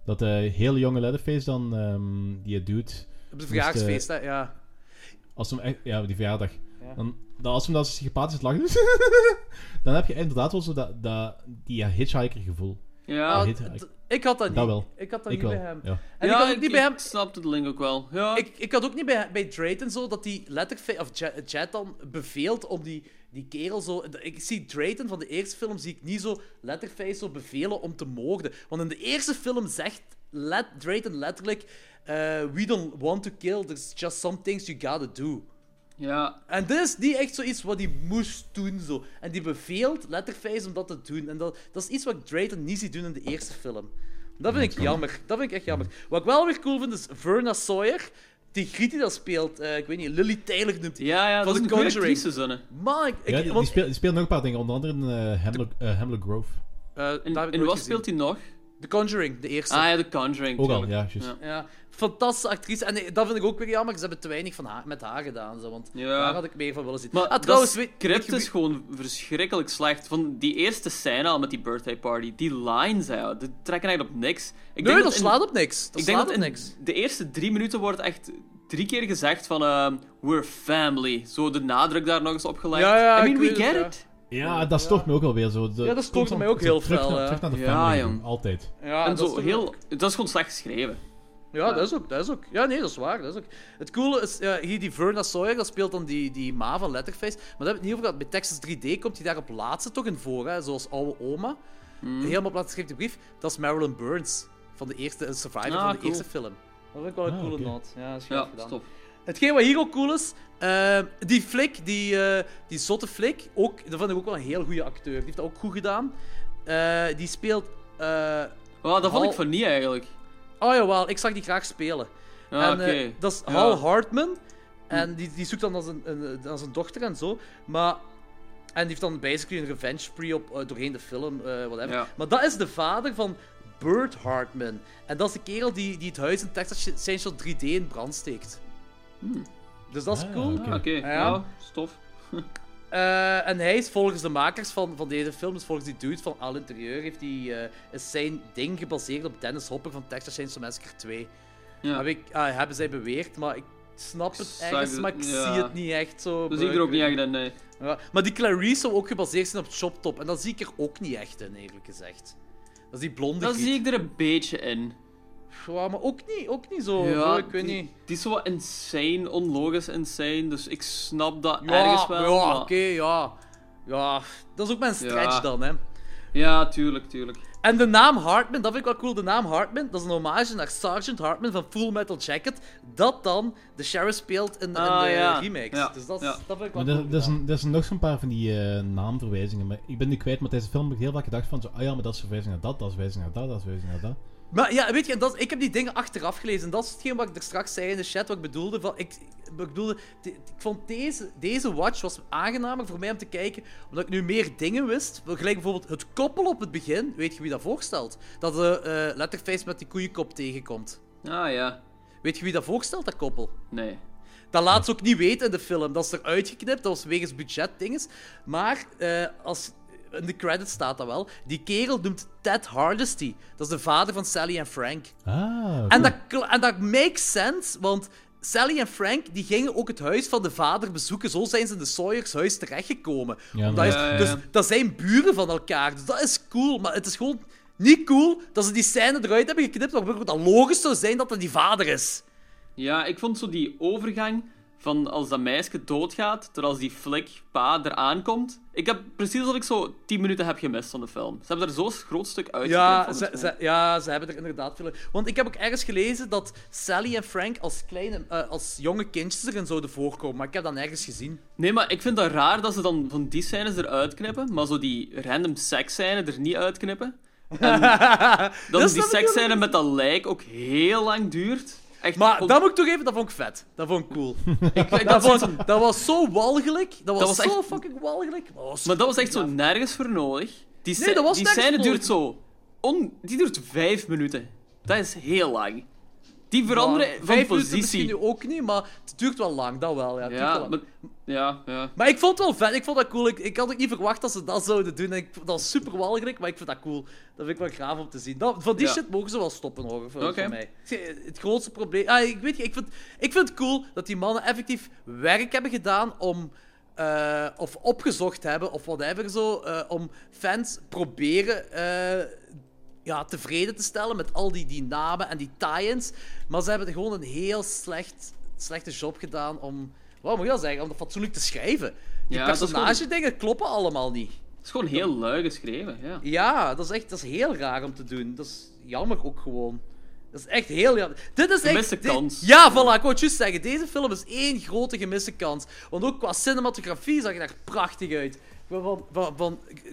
Dat de hele jonge Leatherface dan, ehm, die het doet, Op de verjaarsfeest, eh, hè, ja. als hem echt, ja, die verjaardag. Ja. Dan, dan als hem dan psychopathisch aan het lachen is, dan heb je inderdaad wel zo dat, dat die hitchhiker gevoel. Ja, Ah, ik had dat niet. Dat wel. Ik had dat Ik niet wel, bij hem. ja. En ja, ik had ook niet bij hem... Ik snapte de link ook wel. Ja, Ik, ik had ook niet bij, bij Drayton zo dat die letterlijk, of Jet, Jet dan beveelt om die, die kerel zo. Ik zie Drayton van de eerste film zie ik niet zo letterface zo bevelen om te moorden. Want in de eerste film zegt let, Drayton letterlijk: eh, We don't want to kill, there's just some things you gotta do. ja, En dit is niet echt zoiets wat hij moest doen. Zo. En die beveelt Letterface om dat te doen. En dat, dat is iets wat ik Drayton niet zie doen in de eerste film. Dat vind ik jammer. Dat vind ik echt jammer. Wat ik wel weer cool vind, is Verna Sawyer. Die Griet die dat speelt, eh, ik weet niet, Lily Taylor noemt hij. ja, ja Van dat is The een goede Conjuring. actrice, zonne. Man, ik, ik, Ja, die, die, want, speelt, die speelt nog een paar dingen, onder andere in eh, Hemlock, eh, Hemlock Grove. eh, ik En wat gezien. speelt hij nog? The Conjuring, de eerste. Ah ja, The Conjuring. Ook al, ja, juist. Ja. Ja, fantastische actrice. En eh, dat vind ik ook weer jammer. Ze hebben te weinig van haar, met haar gedaan. Zo, want Ja. daar had ik meer van willen zien. Maar ah, trouwens, dat script is gewoon verschrikkelijk slecht. Van die eerste scène al met die birthday party, die lines, die trekken eigenlijk op niks. Ik Nee, dat in- slaat op niks. Dat ik denk slaat dat op in niks. de eerste drie minuten wordt echt drie keer gezegd van ehm, we're family. Zo de nadruk daar nog eens op gelegd. Ja, ja, I mean, we get ja. it. Ja, dat stoort me ook alweer zo. De, Ja, dat stoort mij ook heel terug fel, terug naar de Ja, jong. altijd. Ja, en dat zo heel... ook- Dat is gewoon slecht geschreven. Ja, dat is ook, dat is ook. Ja, nee, dat is waar. Dat is ook. Het coole is, hier die Verna Sawyer, dat speelt dan die, die Ma van Letterface. Maar daar hebben we het niet over gehad. Bij Texas 3D komt hij daar op laatste toch in voor, hè? zoals oude oma. Hmm. Helemaal op laatste geschreven brief. Dat is Marilyn Burns, van de eerste, een survivor Ah, van de cool. eerste film. Dat vind ik wel een Ah, coole oké. noot. Ja, dat is Ja, gedaan. stop. Hetgeen wat hier ook cool is, eh, die flik, die, eh, die zotte flik, ook, dat vind ik ook wel een heel goede acteur. Die heeft dat ook goed gedaan. Eh, die speelt... dat vond Hal- ik van niet eigenlijk. oh jawel, ik zag die graag spelen. Ah, en, dat is Ja. Hal Hartman. En die, die zoekt dan als een, een, als een dochter en zo. Maar... En die heeft dan basically een revenge spree op, doorheen de film, whatever. Ja. Maar dat is de vader van Burt Hartman. En dat is de kerel die, die het huis in Texas Essential 3D in brand steekt. Dus dat is Ah, cool. oké. Ah, Ja. ja, stof. Eh, en hij is volgens de makers van, van deze film, dus volgens die dude van Al Interieur, heeft hij, eh, is zijn ding gebaseerd op Dennis Hopper van Texas Chainsaw Massacre 2. Ja. Heb ik, ah, hebben zij beweerd, maar ik snap het ergens, het- maar ik ja. zie het niet echt zo. Dat zie ik er ook niet echt in, nee. Ja, maar die Clarice zou ook gebaseerd zijn op Chop Top, en dat zie ik er ook niet echt in, eerlijk gezegd. Dat is die blonde Dat zie ik er een beetje in. Ja, maar ook niet, ook niet zo. Ja, zo, ik weet die, niet. die is zo wat insane, onlogisch insane, dus ik snap dat Ja, ergens wel. ja, maar- oké, ja. Ja, dat is ook mijn stretch Ja. dan, hè. Ja, tuurlijk, tuurlijk. En de naam Hartman, dat vind ik wel cool. De naam Hartman, dat is een hommage naar Sergeant Hartman van Full Metal Jacket. Dat dan de sheriff speelt in, in Ah, de ja. remakes. Ja, Dus dat, is- ja. dat vind ik wel Maar cool. er, er, zijn, er zijn nog zo'n paar van die eh, naamverwijzingen. Maar ik ben nu kwijt, maar tijdens de film heb ik heel vaak gedacht van zo, ah ja, maar dat is verwijzing naar dat, dat is verwijzing naar dat, dat is verwijzing naar dat. Maar ja, weet je, dat, ik heb die dingen achteraf gelezen. En dat is hetgeen wat ik er straks zei in de chat, wat ik bedoelde. Van, ik, ik bedoelde, de- ik vond deze, deze watch was aangenamer voor mij om te kijken, omdat ik nu meer dingen wist. Gelijk bijvoorbeeld het koppel op het begin. Weet je wie dat voorstelt? Dat de eh Letterface met die koeienkop tegenkomt. Ah ja, Weet je wie dat voorstelt, dat koppel? nee. Dat laat ze ook niet weten in de film. Dat is eruit geknipt, dat was wegens budgetdinges. Maar eh, als, in de credits staat dat wel. Die kerel noemt Ted Hardesty. Dat is de vader van Sally en Frank. Ah, En dat, en dat makes sense, want Sally en Frank die gingen ook het huis van de vader bezoeken. Zo zijn ze in de Sawyers huis terechtgekomen. Ja, Omdat is- ja, ja. Dus dat zijn buren van elkaar. Dus dat is cool, maar het is gewoon niet cool dat ze die scène eruit hebben geknipt. Waardoor het logisch zou zijn dat dat die vader is. Ja, ik vond zo die overgang van als dat meisje doodgaat, terwijl die flik pa eraan komt. Ik heb precies alsof ik zo 10 minuten heb gemist van de film. Ze hebben er zo'n groot stuk uit. Ja ze, ze, ja, ze hebben er inderdaad veel. Want ik heb ook ergens gelezen dat Sally en Frank als, kleine, eh, als jonge kindjes erin zouden voorkomen. Maar ik heb dat nergens gezien. Nee, maar ik vind dat raar dat ze dan van die scènes eruit knippen, maar zo die random seksscène er niet uitknippen. En dan is die dat seksscène met dat lijk ook heel lang duurt. Echt, Maar vond- dat moet ik toch even, dat vond ik vet. Dat vond ik cool. ik, ik Dat was, van- dat was zo walgelijk. Dat was, was zo echt- fucking walgelijk. Maar, was Maar dat was echt zo nergens voor nodig. Die, Nee, dat was die nergens scène duurt zo... On, die duurt vijf minuten. Dat is heel lang. Die veranderen van minuten misschien positie. nu ook niet, maar het duurt wel lang. Dat wel, ja. Wel Ja, maar, ja, ja. Maar ik vond het wel vet, ik vond dat cool. Ik, ik had ook niet verwacht dat ze dat zouden doen. En ik, dat was super walgelijk, maar ik vind dat cool. Dat vind ik wel graaf om te zien. Dat, van die Ja. shit mogen ze wel stoppen, hoor, voor, mij. Het grootste probleem... Ah, ik weet ik vind, ik vind het cool dat die mannen effectief werk hebben gedaan om... eh, of opgezocht hebben, of whatever zo, eh, om fans proberen eh, ja, tevreden te stellen met al die, die namen en die tie-ins. Maar ze hebben gewoon een heel slecht, slechte job gedaan om... Wat moet je dat zeggen? Om dat fatsoenlijk te schrijven. Die Ja, personage-dingen kloppen allemaal niet. Het is gewoon heel lui geschreven, ja. Ja, dat is echt dat is heel raar om te doen. Dat is jammer ook gewoon. Dat is echt heel jammer. Dit is echt... Gemiste dit- kans. Ja, voilà, ik wou het juist zeggen. Deze film is één grote gemiste kans. Want ook qua cinematografie zag het er prachtig uit.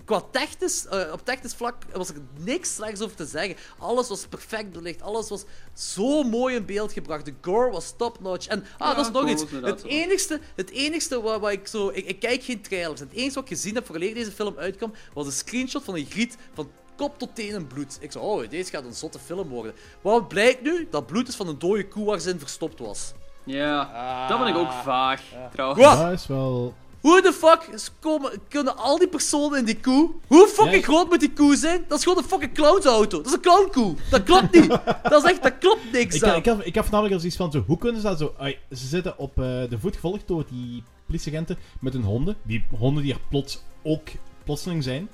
Qua technisch, eh, op technisch vlak was er niks slechts over te zeggen. Alles was perfect belicht. Alles was zo mooi in beeld gebracht. De gore was top-notch. En ah, Ja, dat is nog iets. Het enigste, het enigste waar, waar ik zo... Ik, ik kijk geen trailers. Het enige wat ik gezien heb voordat deze film uitkwam, was een screenshot van een griet van kop tot tenen bloed. Ik zei, oh, deze gaat een zotte film worden. Wat blijkt nu? Dat bloed is van een dode koe waar ze in verstopt was. Ja, dat vind ik ook vaag, trouwens. Wat? Dat is wel... Hoe de fuck is- komen, kunnen al die personen in die koe? Hoe fucking Ja, groot moet die koe zijn? Dat is gewoon een fucking clownsauto. Dat is een clownkoe. Dat klopt niet. dat is echt, dat klopt niks Ik, aan. ik, heb, ik heb voornamelijk als iets van zo, hoe kunnen ze dat zo... ai, ze zitten op eh, de voet gevolgd door die politieagenten met hun honden. Die honden die er plots ook plotseling zijn.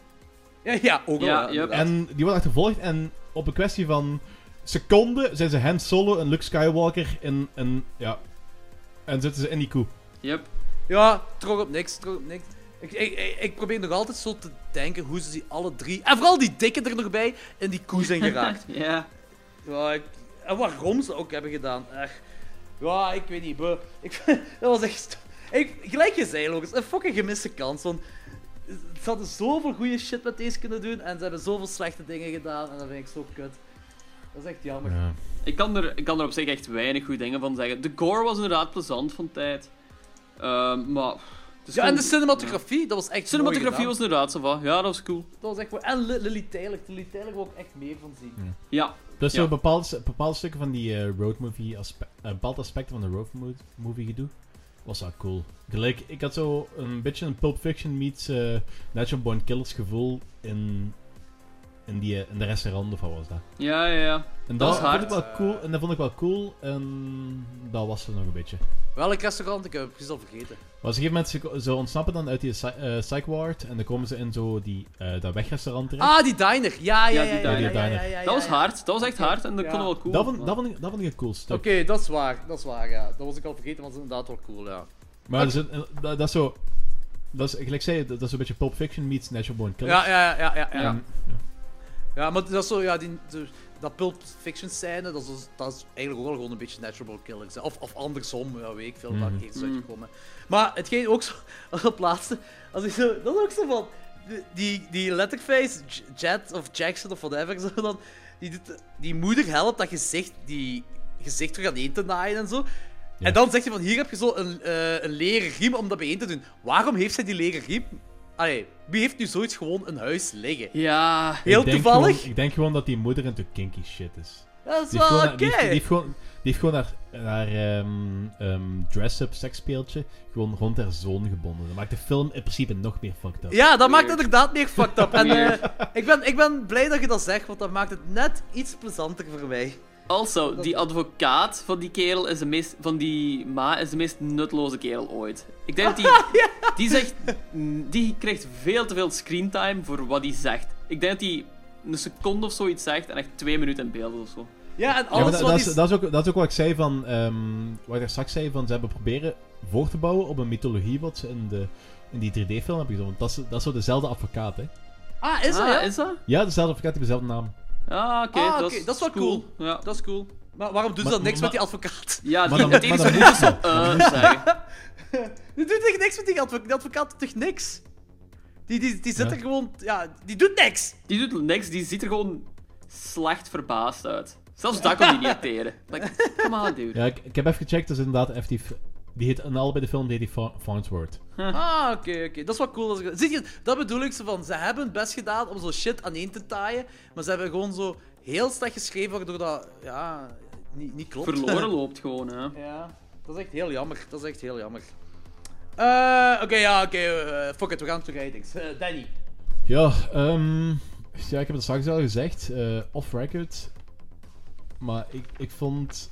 Ja, ja, ook Ja, wel. yep. inderdaad. En die worden achtervolgd en op een kwestie van seconden zijn ze Han Solo en Luke Skywalker in een... Ja... En zitten ze in die koe. Yep. Ja, trok op niks, trok op niks. Ik, ik, ik, probeer nog altijd zo te denken hoe ze die alle drie, en vooral die dikke er nog bij, in die koe zijn geraakt. Ja. ja, ik, en waarom ze ook hebben gedaan. Echt. Ja, ik weet niet. Ik, dat was echt... Ik, gelijk je zei, een fucking gemiste kans. Want ze hadden zoveel goede shit met deze kunnen doen, en ze hebben zoveel slechte dingen gedaan, en dat vind ik zo kut. Dat is echt jammer. Ja. Ik kan, er, ik kan er op zich echt weinig goede dingen van zeggen. De gore was inderdaad plezant van tijd. Ehm, maar... Ja, en de cinematografie, dat was echt. Cinematografie mooi was inderdaad zo van. Ja, dat was cool. Dat was echt mooi. En Li- Lily Taylor, Lily Taylor wil ik echt meer van zien. Ja. Ja. zo bepaalde, bepaalde stukken van die eh, road movie aspe eh, bepaalde aspecten van de road mo- movie gedoe was wel cool. Gelijk, ik had zo een beetje een Pulp Fiction meets eh, Natural Born Killers gevoel in, in, die, in de restaurant of wat was dat. Ja, ja, ja. En Dat dat, was vond ik hard. wel cool. En dat vond ik wel cool. En dat was er nog een beetje. Welk restaurant? Ik heb het precies al vergeten. Maar op een gegeven moment, ze, ze ontsnappen dan uit die eh, psych ward. En dan komen ze in zo die, eh, dat wegrestaurant terecht. Ah, die diner. Ja, ja, Ja, ja. die ja, ja, diner. ja, ja, ja, Dat was ja. hard. Dat was echt hard en dat Ja. kon wel cool. dat, vond, dat, vond ik, dat vond ik een cool stuk. Oké, dat is waar. Dat is waar, ja. Dat was ik al vergeten, want dat is inderdaad wel cool, ja. Maar zit- eh, dat, dat is zo... Dat is, gelijk zei dat, dat is een beetje Pulp Fiction meets Natural Born Killers. Ja, ja, ja, ja. ja, ja. En- ja. Ja, maar dat is zo, ja, die, dat Pulp Fiction scène, dat is, dat is eigenlijk ook wel gewoon een beetje Natural hè. Of, of andersom, ja, weet ik veel, waar ik eerst uitgekomen. Maar hetgeen ook zo, op laatste, als ik zo, dat is ook zo van, die- die, letterface, Jet of Jackson of whatever, zo dan, die, doet, die moeder helpt dat gezicht, die gezicht terug aan één te naaien en zo. Ja. En dan zegt hij van, hier heb je zo een, eh, een leren riem om dat bijeen te doen. Waarom heeft zij die leren riem? Allee, wie heeft nu zoiets gewoon in huis liggen? Ja. Heel Ik toevallig? gewoon- ik denk gewoon dat die moeder into kinky shit is. Dat is Die wel oké. die heeft, die heeft gewoon, die heeft gewoon haar, haar ehm, ehm, dress-up seksspeeltje gewoon rond haar zoon gebonden. Dat maakt de film in principe nog meer fucked up. Ja, dat maakt inderdaad meer fucked up. En eh, ik, ben, ik ben blij dat je dat zegt, want dat maakt het net iets plezanter voor mij. Also, die advocaat van die kerel is de meest, van die ma is de meest nutloze kerel ooit. Ik denk dat die, die zegt, die krijgt veel te veel screentime voor wat hij zegt. Ik denk dat hij een seconde of zoiets zegt en echt twee minuten in beeld of zo. Ja, en alles dat, wat dat, is... dat, is ook, dat is ook wat ik zei van... ehm wat ik daar straks zei van... Ze hebben proberen voor te bouwen op een mythologie wat ze in, de, in die 3D-film hebben gedaan. Want dat is, dat is zo dezelfde advocaat, hè. Ah, is dat, ah, ja? is dat? Ja, dezelfde advocaat, die heeft dezelfde naam. Ah, oké. Ah, dat, oké, dat is wel cool. Ja. Dat is cool. Maar waarom doen ze Maar- dan niks met die advocaat? Ja, Maar die, dan- het enige maar ze zo, eh, zeggen. Die doet echt niks met die advocaat. Die advocaat doet echt niks. Die, die, die zit Ja. er gewoon... Ja, die doet niks. Die doet niks, die ziet er gewoon slecht verbaasd uit. Zelfs dat kon hij niet acteren. Like, come on, dude. Ja, ik, ik heb even gecheckt, dat is inderdaad effectief... Die heet in allebei de film die Fa- Farnsworth. Ah, oké, oké. Dat is wel cool. Als ik... Zie je, dat bedoel ik zo van... Ze hebben het best gedaan om zo shit aan één te taaien, maar ze hebben gewoon zo heel slecht geschreven, waardoor dat... Ja, niet, niet klopt. Verloren loopt gewoon, hè. Ja, dat is echt heel jammer. Dat is echt heel jammer. Eh, oké, ja, oké. eh, fuck it, we gaan terug ratings. Eh, Danny. Ja, ehm, ja, ik heb het straks al gezegd, eh, off-record. Maar ik, ik vond.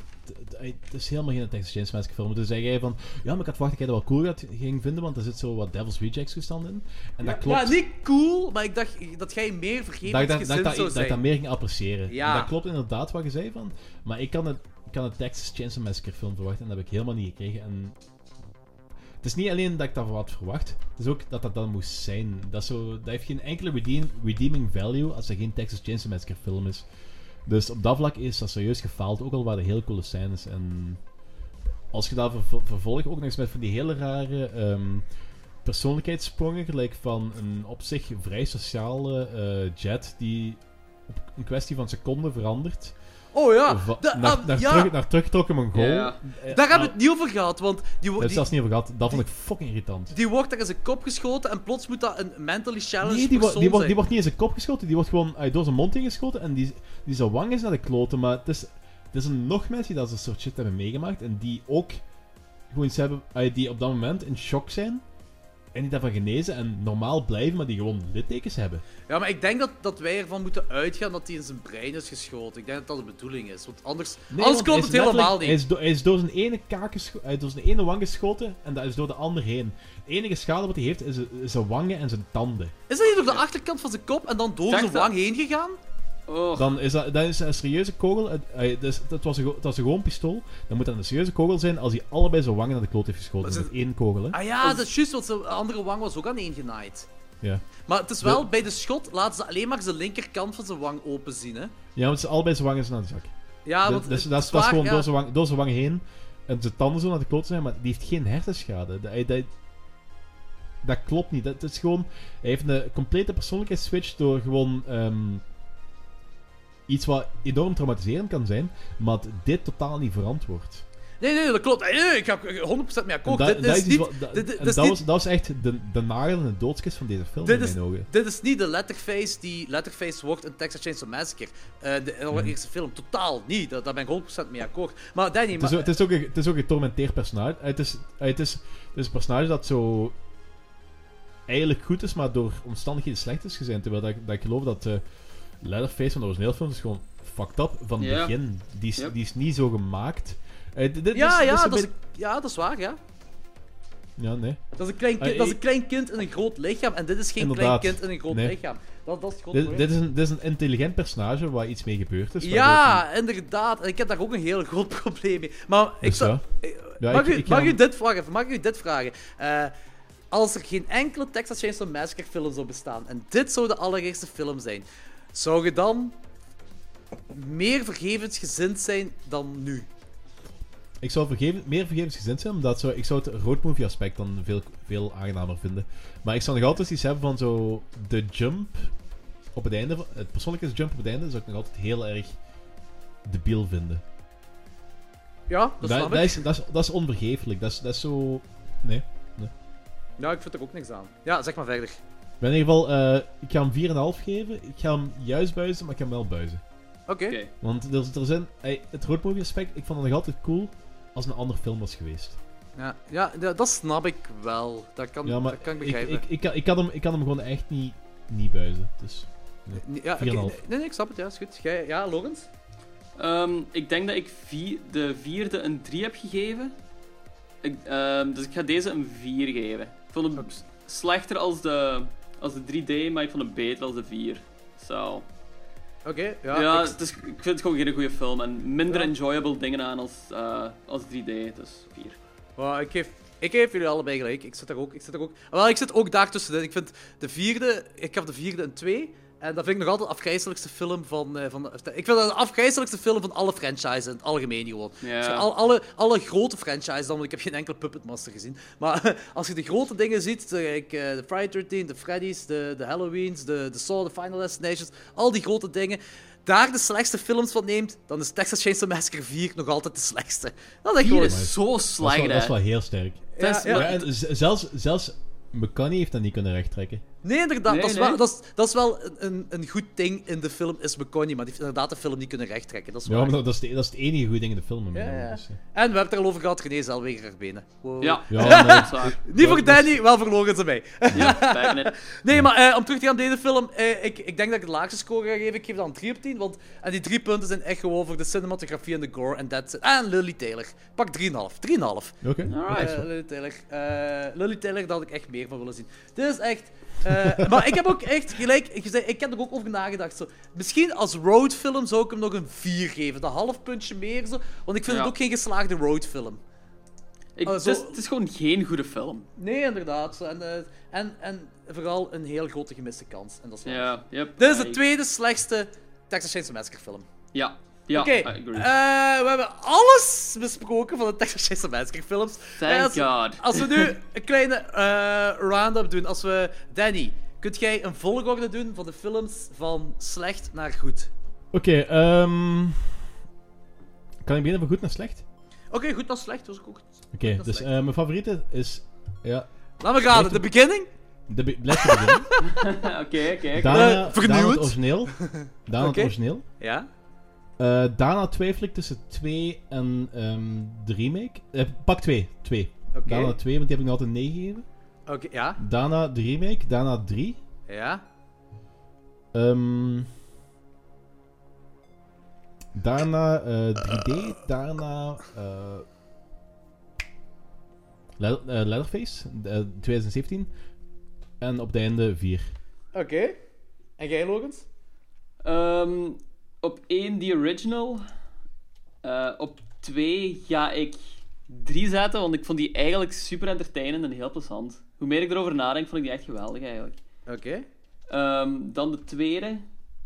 Het is helemaal geen Texas Chainsaw Massacre film. Dus zei jij van. Ja, maar ik had verwacht dat jij dat wel cool gaat, ging vinden, want er zit zo wat Devil's Rejects gestand in. En dat klopt. Ja, niet cool, maar ik dacht dat jij meer dat, dacht- dat, dat, zou ik- dat ik dat meer ging appreciëren. Ja. En dat klopt inderdaad wat je zei van. Maar ik kan het, ik kan een Texas Chainsaw Massacre film verwachten en dat heb ik helemaal niet gekregen. En het is niet alleen dat ik dat wat verwacht, het is ook dat dat dan moest zijn. Dat, zo, dat heeft geen enkele redeem- redeeming value als er geen Texas Chainsaw Massacre film is. Dus op dat vlak is dat serieus gefaald, ook al waren heel coole scènes. En als je dat vervo- vervolgt, ook nog eens met van die hele rare ehm, persoonlijkheidssprongen, gelijk van een op zich vrij sociale eh, jet die op een kwestie van seconden verandert. Oh ja. Va- De- naar, ah, naar, ja. terug, naar teruggetrokken Mongool. Ja. Daar hebben we het niet over gehad, want die, Dat is zelfs niet over gehad. Dat vond ik fucking irritant. die wordt daar in zijn kop geschoten en plots moet dat een mentally challenged Nee, die, persoon die, wordt, zijn. die wordt niet in zijn kop geschoten, die wordt gewoon eh, door zijn mond ingeschoten en die, die zijn wang is naar de kloten. Maar het is, er zijn nog mensen die dat soort shit hebben meegemaakt en die ook gewoon iets hebben, eh, die op dat moment in shock zijn en die daarvan genezen en normaal blijven, maar die gewoon littekens hebben. Ja, maar ik denk dat, dat wij ervan moeten uitgaan dat hij in zijn brein is geschoten. Ik denk dat dat de bedoeling is, want anders, Nee, anders klopt het helemaal Hij niet. is, do- hij is door zijn ene kaak gescho- hij is door zijn ene wang geschoten en dat is door de ander heen. De enige schade wat hij heeft is, zijn wangen en zijn tanden. Is dat niet door de achterkant van zijn kop en dan door zijn dat- wang heen gegaan? Oh, Dan is dat, dat is een serieuze kogel. Het- hij- dus, dat, was een, dat was een gewoon pistool. Dan moet dat een serieuze kogel zijn als hij allebei zijn wangen naar de kloot heeft geschoten. Met ze- één kogel, hè? Ah ja, dat is juist, want zijn andere wang was ook aan één genaaid. Ja. Maar het is wel, bij de schot laten ze alleen maar zijn linkerkant van zijn wang open zien, hè. Ja, want ze allebei zijn wangen zijn naar de zak. Ja, want dus, het dat, is, is dat is gewoon ja. door, zijn wang, door zijn wangen heen. En zijn tanden zo naar de kloot zijn, maar die heeft geen hersenschade. Dat, dat, dat klopt niet. Dat, is gewoon... Hij heeft een complete persoonlijkheidsswitch door gewoon... ehm, iets wat enorm traumatiserend kan zijn, maar dat dit totaal niet verantwoord. Nee, nee, dat klopt. Nee, ik ga 100% mee En akkoord. dat- Dit dat is iets niet... wat- dat- dit- dit en is dat niet- was- dat was echt de, de nagel de doodskist van deze film, Dit in is, mijn ogen. dit is niet de letterface die letterface wordt in Texas Chainsaw Massacre. Eh, de allereerste film. Totaal niet. Daar, ben ik 100% mee akkoord. Maar Danny, Het is, ook- het, is ook een, het is ook een getormenteerd personage. Eh, Het is, eh, het, is, het is een personage dat zo eigenlijk goed is, maar door omstandigheden slecht is gezien. Terwijl dat, ik- dat ik geloof dat eh Leatherface van de originele film is gewoon fucked up van het begin. Die is, Yep. die is niet zo gemaakt. Eh, dit- dit ja, is- ja, is dat is, ja, dat is waar, ja. Ja, nee. Dat is, een klein kind, Eh, dat is een klein kind in een groot lichaam. En dit is geen Inderdaad. klein kind in een groot Nee. lichaam. Dat, dat is het Dit, is een, dit is een intelligent personage waar iets mee gebeurd is. Ja, inderdaad. En ik heb daar ook een heel groot probleem mee. Maar ik Dus zou... ja. eh, mag, ik- u, ik mag ga- u dit vragen? Mag u dit vragen? Eh, als er geen enkele Texas Chainsaw Massacre film zou bestaan en dit zou de allereerste film zijn, zou je dan meer vergevensgezind zijn dan nu? Ik zou vergeven, meer vergevensgezind zijn, omdat zo, ik zou het roadmovie aspect dan veel, veel aangenamer vinden. Maar ik zou nog altijd iets hebben van zo de jump op het einde, het persoonlijke jump op het einde, zou ik nog altijd heel erg debiel vinden. Ja, dat is, dat, is, dat is onvergeeflijk, dat is, dat is zo... Nee. Ja, ik vind er ook niks aan. Ja, zeg maar verder. Maar in ieder geval, eh, ik ga hem 4,5 geven. Ik ga hem juist buizen, maar ik ga hem wel buizen. Oké. Oké. Want er, er zijn, ey, het roadmovie aspect, ik vond het nog altijd cool als een andere film was geweest. Ja, ja, da- dat snap ik wel. Dat kan, Ja, maar dat kan ik ik, begrijpen. ik, ik, kan, ik, kan hem, ik kan hem gewoon echt niet, niet buizen. Dus. Nee, ja, oké. 4,5. nee, nee, ik snap het. Ja, is goed. Jij, ja, Lorenz? Ehm, ik denk dat ik vier, de vierde een 3 heb gegeven. Ik, ehm, dus ik ga deze een 4 geven. Ik vond hem slechter als de, als de 3D, maar ik vond hem beter als de 4. Zo. Oké, Ja, ja. ik- het is, ik vind het gewoon geen goede film. En minder Ja. enjoyable dingen aan als, eh, als 3D. Dus 4. Well, ik, geef, ik geef jullie allebei gelijk. Ik zit er ook. Ik zit er ook. Wel, ik zit ook daar tussenin. Ik vind de vierde. Ik gaf de vierde een 2. En dat vind ik nog altijd de afgrijzelijkste film van, eh, van de, Ik vind dat de afgrijzelijkste film van alle franchises in het algemeen gewoon. Dus al, alle, alle grote franchises dan, want ik heb geen enkele Puppet Master gezien. Maar als je de grote dingen ziet, ik, eh, de Friday 13, de Freddy's, de, de Halloweens, de, de Saw, de Final Destinations, al die grote dingen, daar de slechtste films van neemt, dan is Texas Chainsaw Massacre 4 nog altijd de slechtste. Dat is echt 4 gewoon... is zo slecht, dat is wel heel sterk. Ja, ja. Ja, zelfs, zelfs McConaughey heeft dat niet kunnen rechttrekken. Nee, inderdaad. Nee, dat, is nee. Wel, dat, is, dat is wel een- een, een goed ding in de film, is McConaughey. Maar die heeft inderdaad de film niet kunnen rechttrekken. Dat is Ja, maar dat is, de, dat is het enige goede ding in de film. Ja, dus. En we hebben het er al over gehad, René Zellweger benen. Wow. Ja, Ja, nee, dat is waar. Niet voor is- Danny, wel voor Logan en mij. Nee, maar eh, om terug te gaan op deze film, eh, ik, ik denk dat ik de laagste score ga geven. Ik geef dan 3 op 10, want en die drie punten zijn echt gewoon voor de cinematografie en de gore en that's it. En Lily Taylor. Pak 3,5. 3,5. Oké. Alright. Eh, Lily Taylor. Eh, Lily Taylor, daar had ik echt meer van willen zien. Dit is echt... eh, maar ik heb ook echt gelijk... Ik, zei, ik heb er ook over nagedacht. Zo. Misschien als roadfilm zou ik hem nog een 4 geven. Dat half puntje meer. Zo, want ik vind Ja. het ook geen geslaagde roadfilm. Ik, Oh, het, is, het is gewoon geen goede film. Nee, inderdaad. En, eh, en, en vooral een heel grote gemiste kans. En dat is Ja, yep. Dit is de tweede slechtste Texas Chainsaw Massacre film. Ja, ja, Oké, I agree. eh, we hebben alles besproken van de Texas Chainsaw Massacre films. Thank Eh, als, God. Als we nu een kleine eh round-up doen, als we... Danny, kunt jij een volgorde doen van de films van slecht naar goed? Oké, ehm, kan ik beginnen van goed naar slecht? Oké, goed, dat is slecht. Dat is ook goed. Oké, dus eh, mijn favoriete is... Ja, Laat me raden, de beginning? de be-. Oké, oké. Daarna, daarna het origineel. Daarna het origineel. Ja. Eh, daarna twijfel ik tussen 2 en ehm, de remake. Eh, pak 2. 2. Oké. Daarna 2, want die heb ik nog altijd 9 gegeven. Oké, ja. Daarna de remake. Daarna 3. Ja. Ehm daarna eh, 3D. Daarna... Le- Leatherface. eh, 2017. En op het einde 4. Oké. En jij, Logans? Ehm, op 1 die original. Eh, op 2 ga ik 3 zetten, want ik vond die eigenlijk super entertainend en heel plezant. Hoe meer ik erover nadenk, vond ik die echt geweldig eigenlijk. Oké. Ehm, dan de tweede.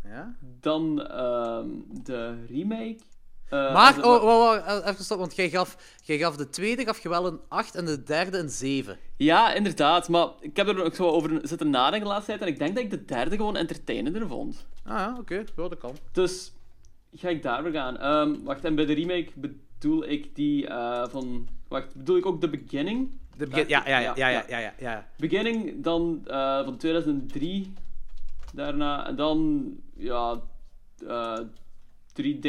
Ja. Dan ehm, de remake. Eh, Maar, het oh, oh, oh, even stoppen, want jij gaf, jij gaf de tweede gaf je wel een 8 en de derde een 7. Ja, inderdaad. Maar ik heb er ook zo over zitten nadenken de laatste tijd. En ik denk dat ik de derde gewoon entertainender vond. Ah ja, oké. Ja, dat kan. Dus ga ik daar weer gaan. Ehm, wacht, en bij de remake bedoel ik die eh, van... Wacht, bedoel ik ook The Beginning? De begin... ja, ja, ja, ja, ja, ja, ja, ja. Beginning, dan eh, van 2003 daarna. En dan, ja, eh, 3D,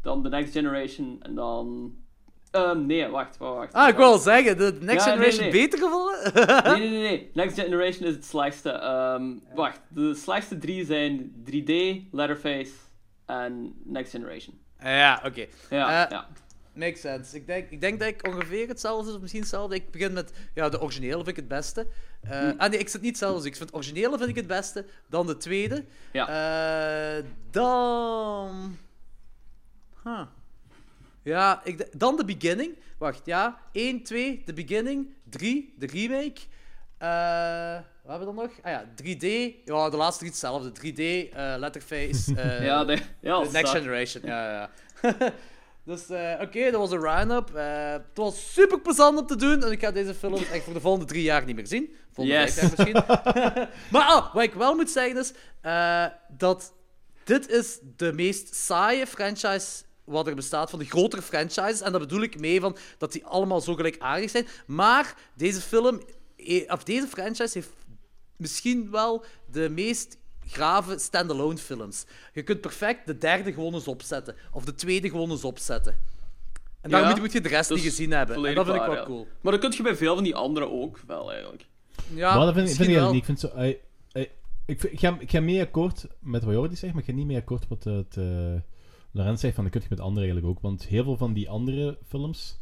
dan The Next Generation en dan... ehm, nee, wacht, wacht, wacht. Ah, ik wil al zeggen, de Next Ja, nee, Generation nee. beter gevonden? Nee, nee, nee, nee. Next Generation is het slechtste. Ehm, Wacht, de slechtste drie zijn 3D, Letterface en Next Generation. ja, oké. Ja, Eh, ja. Makes sense. Ik denk, ik denk dat ik ongeveer hetzelfde is, of misschien hetzelfde. Ik begin met ja, de originele vind ik het beste. Eh, Ah nee, ik zit niet hetzelfde. Dus ik vind het originele vind ik het beste. Dan de tweede. Ja. Eh, dan... Huh. Ja, ik, dan de beginning. Wacht, ja. 1, 2, de beginning. 3, de remake. Eh, wat hebben we dan nog? Ah ja, 3D. Ja, de laatste drie hetzelfde. 3D, eh, Letterface. eh, ja, de, ja, Next. Generation, ja, ja. ja. dus oké, dat was een round-up. Het was super plezant om te doen. En ik ga deze films echt voor de volgende drie jaar niet meer zien. Volgende Yes. vijf jaar misschien. maar oh, wat ik wel moet zeggen is dat dit is de meest saaie franchise wat er bestaat van de grotere franchises. En dat bedoel ik mee van dat die allemaal zo gelijkaardig zijn. Maar deze film, eh, of deze franchise heeft misschien wel de meest grave standalone films. Je kunt perfect de derde gewoon eens opzetten. Of de tweede gewoon eens opzetten. En daarom Ja, moet, moet je de rest dat niet gezien hebben. En dat vind ik wel ja. cool. Maar dat kun je bij veel van die andere ook wel, eigenlijk. Ja, maar dat vind, ik- misschien vind ik wel. niet. Ik, vind zo, ik, vind- ik, ga, ik ga mee akkoord met wat Jordi zegt, maar ik ga niet mee akkoord wat het, eh Lorenz zegt, van dat kun je met andere eigenlijk ook. Want heel veel van die andere films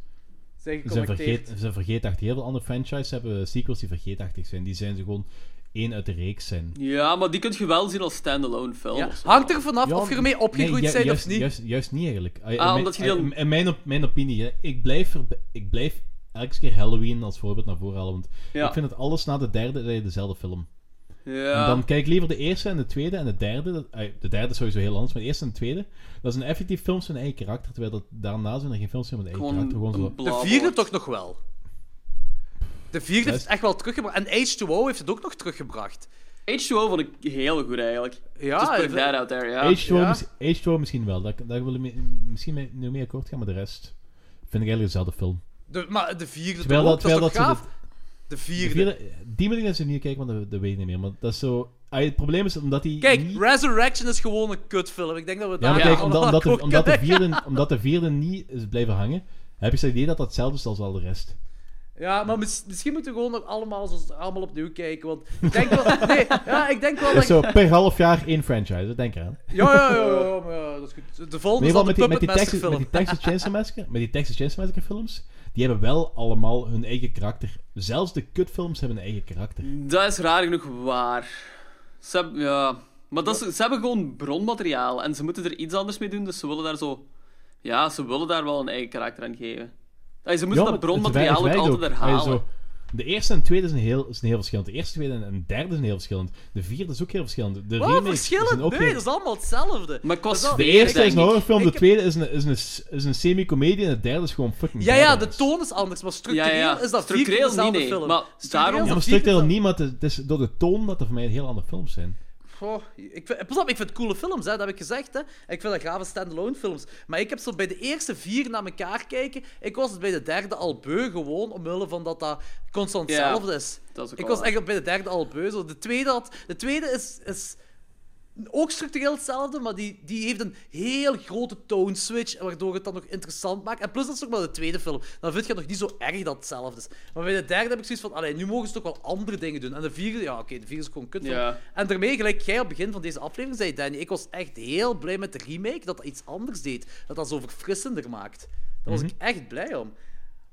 Zijn zijn, vergeet, zijn vergeetachtig. Heel veel andere franchises hebben sequels die vergeetachtig zijn. Die zijn ze gewoon één uit de reeks zijn. Ja, maar die kun je wel zien als standalone film. Ja. Hangt er vanaf Ja, of je ermee opgegroeid nee, ju- bent juist, of niet. Juist, juist niet eigenlijk. Ah, in Ah, mijn- omdat je die dan- in- In mijn, op, mijn opinie, hè, ik blijf, er, ik blijf elke keer Halloween als voorbeeld naar voren halen. Want Ja. ik vind het alles na de derde dat je dezelfde film. Ja. En dan kijk ik liever de eerste en de tweede en de derde. dat- de derde is sowieso heel anders, maar de eerste en de tweede. Dat zijn effectief films met een eigen karakter. Terwijl dat, daarna zijn er geen films meer met een eigen Gewoon karakter. Gewoon een zo. De vierde toch nog wel. De vierde heeft het echt wel teruggebracht. En H2O heeft het ook nog teruggebracht. H2O vond ik heel goed, eigenlijk. Ja, Just put dat- that out there, ja. H2O, Ja. mis- H2O misschien wel. Daar, daar wil ik misschien mee, nu mee akkoord gaan, maar de rest vind ik eigenlijk dezelfde film. De, maar de vierde Terwijl toch dat, ook? Dat is toch terwijl dat gaaf? De de, vierde. de vierde, die moet ik eens niet kijken, want dat, dat weet ik niet meer. Maar dat is zo... ah, het probleem is omdat die Kijk, niet... Resurrection is gewoon een kutfilm. Ik denk dat we Ja, daar maar Ja, kijk, omdat, omdat, de, omdat, de vierde, omdat de vierde niet is blijven hangen, heb je het idee dat dat hetzelfde is als al de rest. Ja, maar mis- misschien moeten we gewoon nog allemaal, allemaal opnieuw kijken. Want ik denk wel... Nee, ja, ik denk wel Dat zo per half jaar één franchise, denk eraan. Ja, ja, ja, ja, ja, dat is goed. De volgende Nee, is met de die, met, die. Texas Chainsaw Massacre, met die Texas Chainsaw Massacre films, die hebben wel allemaal hun eigen karakter. Zelfs de kutfilms hebben een eigen karakter. Dat is raar genoeg waar. Ze hebben, ja... Maar dat is, ze hebben gewoon bronmateriaal en ze moeten er iets anders mee doen, dus ze willen daar zo... Ja, ze willen daar wel een eigen karakter aan geven. Allee, ze moeten Ja, dat bronmateriaal ook altijd. Allee, herhalen. zo, de eerste en tweede zijn heel, zijn heel verschillend. De eerste, tweede en, derde zijn heel verschillend. De vierde is ook heel verschillend. De Wat, remakes verschillend? zijn ook Nee, heel- dat is allemaal hetzelfde. Maar al- De eerste is een horrorfilm, de tweede is een, is een, is een semi-comedie en de derde is gewoon fucking Ja, ja, de toon is anders, maar structureel Ja, ja. is dat vier keer Structureel dezelfde niet, nee. film. Maar Structureel daarom- Ja, maar structureel niet, maar het is, het is door de toon dat er voor mij heel andere films zijn. Goh, ik vind, pas op, ik vind het coole films, hè, dat heb ik gezegd. Hè. Ik vind dat gave standalone films. Maar ik heb zo bij de eerste vier naar elkaar kijken. Ik was het bij de derde al beu, gewoon omwille van dat dat constant hetzelfde is. dat is ik was echt bij de derde al beu. Zo. De tweede, had, de tweede is, is ook structureel hetzelfde, maar die, die heeft een heel grote tone switch, waardoor het dan nog interessant maakt. En plus, dat is ook maar de tweede film. Dan vind je het nog niet zo erg dat het hetzelfde is. Maar bij de derde heb ik zoiets van, allee, nu mogen ze toch wel andere dingen doen. En de vierde, ja, oké, de vierde is gewoon kut. Ja. En daarmee, gelijk jij op het begin van deze aflevering zei, Danny, ik was echt heel blij met de remake, dat dat iets anders deed. Dat dat zo verfrissender maakt. Daar was ik echt blij om.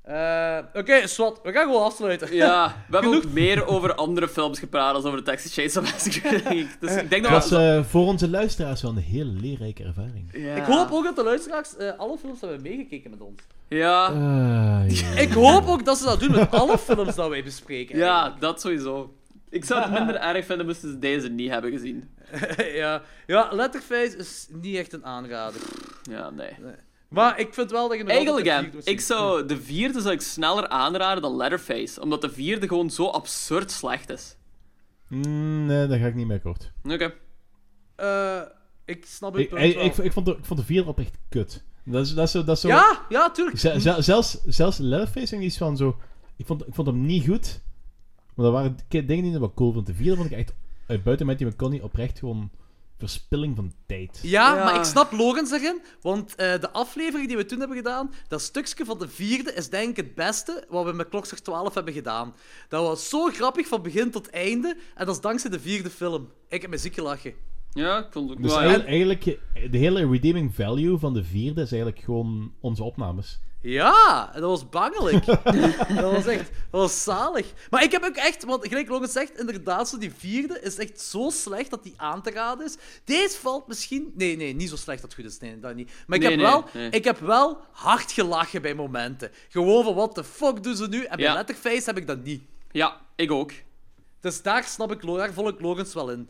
Eh, Oké, Swat, we gaan gewoon afsluiten. Ja, we hebben ook meer over andere films gepraat dan over de Texas Chainsaw Massacre. Dus ik denk Het dat was eh, voor onze luisteraars wel een hele leerrijke ervaring. Ja. Ik hoop ook dat de luisteraars eh, alle films hebben meegekeken met ons. Ja. Ik hoop ook dat ze dat doen met alle films dat wij bespreken. ja, dat sowieso. Ik zou het minder erg vinden moesten ze deze niet hebben gezien. ja, ja, Letterface is niet echt een aanrader. Ja, nee. Maar ik vind wel dat je nog Eigenlijk, de vierde ik zou de vierde zou ik sneller aanraden dan Letterface. Omdat de vierde gewoon zo absurd slecht is. Mm, nee, daar ga ik niet mee akkoord. Oké. Eh, ik snap het Ik, punt ik, wel. ik, ik vond de, ik vond de vierde oprecht kut. Dat is, dat is zo... Dat is zo Ja, ja, tuurlijk. Zel- zelfs, zelfs Leatherface en iets van zo... Ik vond, ik vond hem niet goed. Maar dat waren dingen die ik wel cool vond. De vierde vond ik echt... Uit buiten Matthew McConaughey oprecht gewoon... Verspilling van tijd. Ja, Ja. maar ik snap Logans erin, want eh, de aflevering die we toen hebben gedaan, dat stukje van de vierde is denk ik het beste wat we met Klokster 12 hebben gedaan. Dat was zo grappig van begin tot einde, en dat is dankzij de vierde film. Ik heb me ziek gelachen. Ja, ik vond het ook Dus wel... eigenlijk, eigenlijk, eh, de hele redeeming value van de vierde is eigenlijk gewoon onze opnames. Ja, dat was bangelijk. dat was echt, dat was zalig. Maar ik heb ook echt, want gelijk Logan zegt, inderdaad, zo die vierde is echt zo slecht dat die aan te raden is. Deze valt misschien, nee, nee, niet zo slecht dat het goed is, nee, dat niet. Maar ik, Nee, heb, nee, wel, nee. ik heb wel hard gelachen bij momenten. Gewoon van, what the fuck doen ze nu? En bij Ja. Letterface heb ik dat niet. Ja, ik ook. Dus daar snap ik, daar volg ik Logans wel in.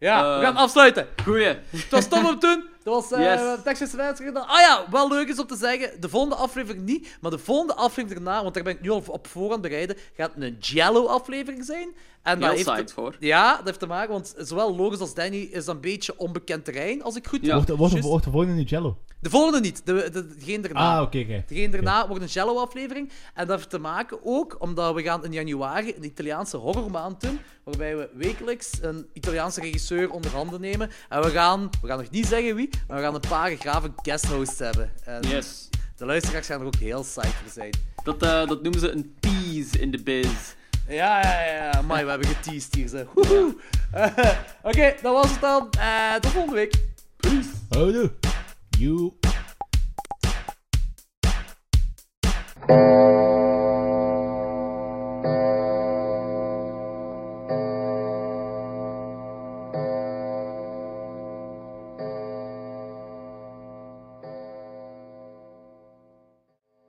Ja, we Eh. gaan afsluiten. Goeie. Het was tof om te doen. Dat was eh Yes. Texas gedaan. Ah ja, wel leuk is om te zeggen. De volgende aflevering niet, maar de volgende aflevering daarna, want daar ben ik nu al op voorhand bereiden, gaat een Jello-aflevering zijn. En dat Heel heeft te- voor. Ja, dat heeft te maken, want zowel Logos als Danny is een beetje onbekend terrein, als ik goed Ja. Wordt, wordt de volgende nu Jello? De volgende niet, de, de, degene daarna. Ah, oké, oké. Degene daarna wordt een Jello-aflevering. En dat heeft te maken ook omdat we gaan in januari een Italiaanse horrormaand doen. Waarbij we wekelijks een Italiaanse regisseur onder handen nemen. En we gaan, we gaan nog niet zeggen wie, maar we gaan een paar grave guesthosts hebben. En Yes. de luisteraars gaan er ook heel psyched voor zijn. Dat, eh, dat noemen ze een tease in de biz. Ja, ja, ja, ja. Amai, we hebben geteased hier. Eh, Oké, dat was het dan. Eh, tot volgende week. Houdoe. You.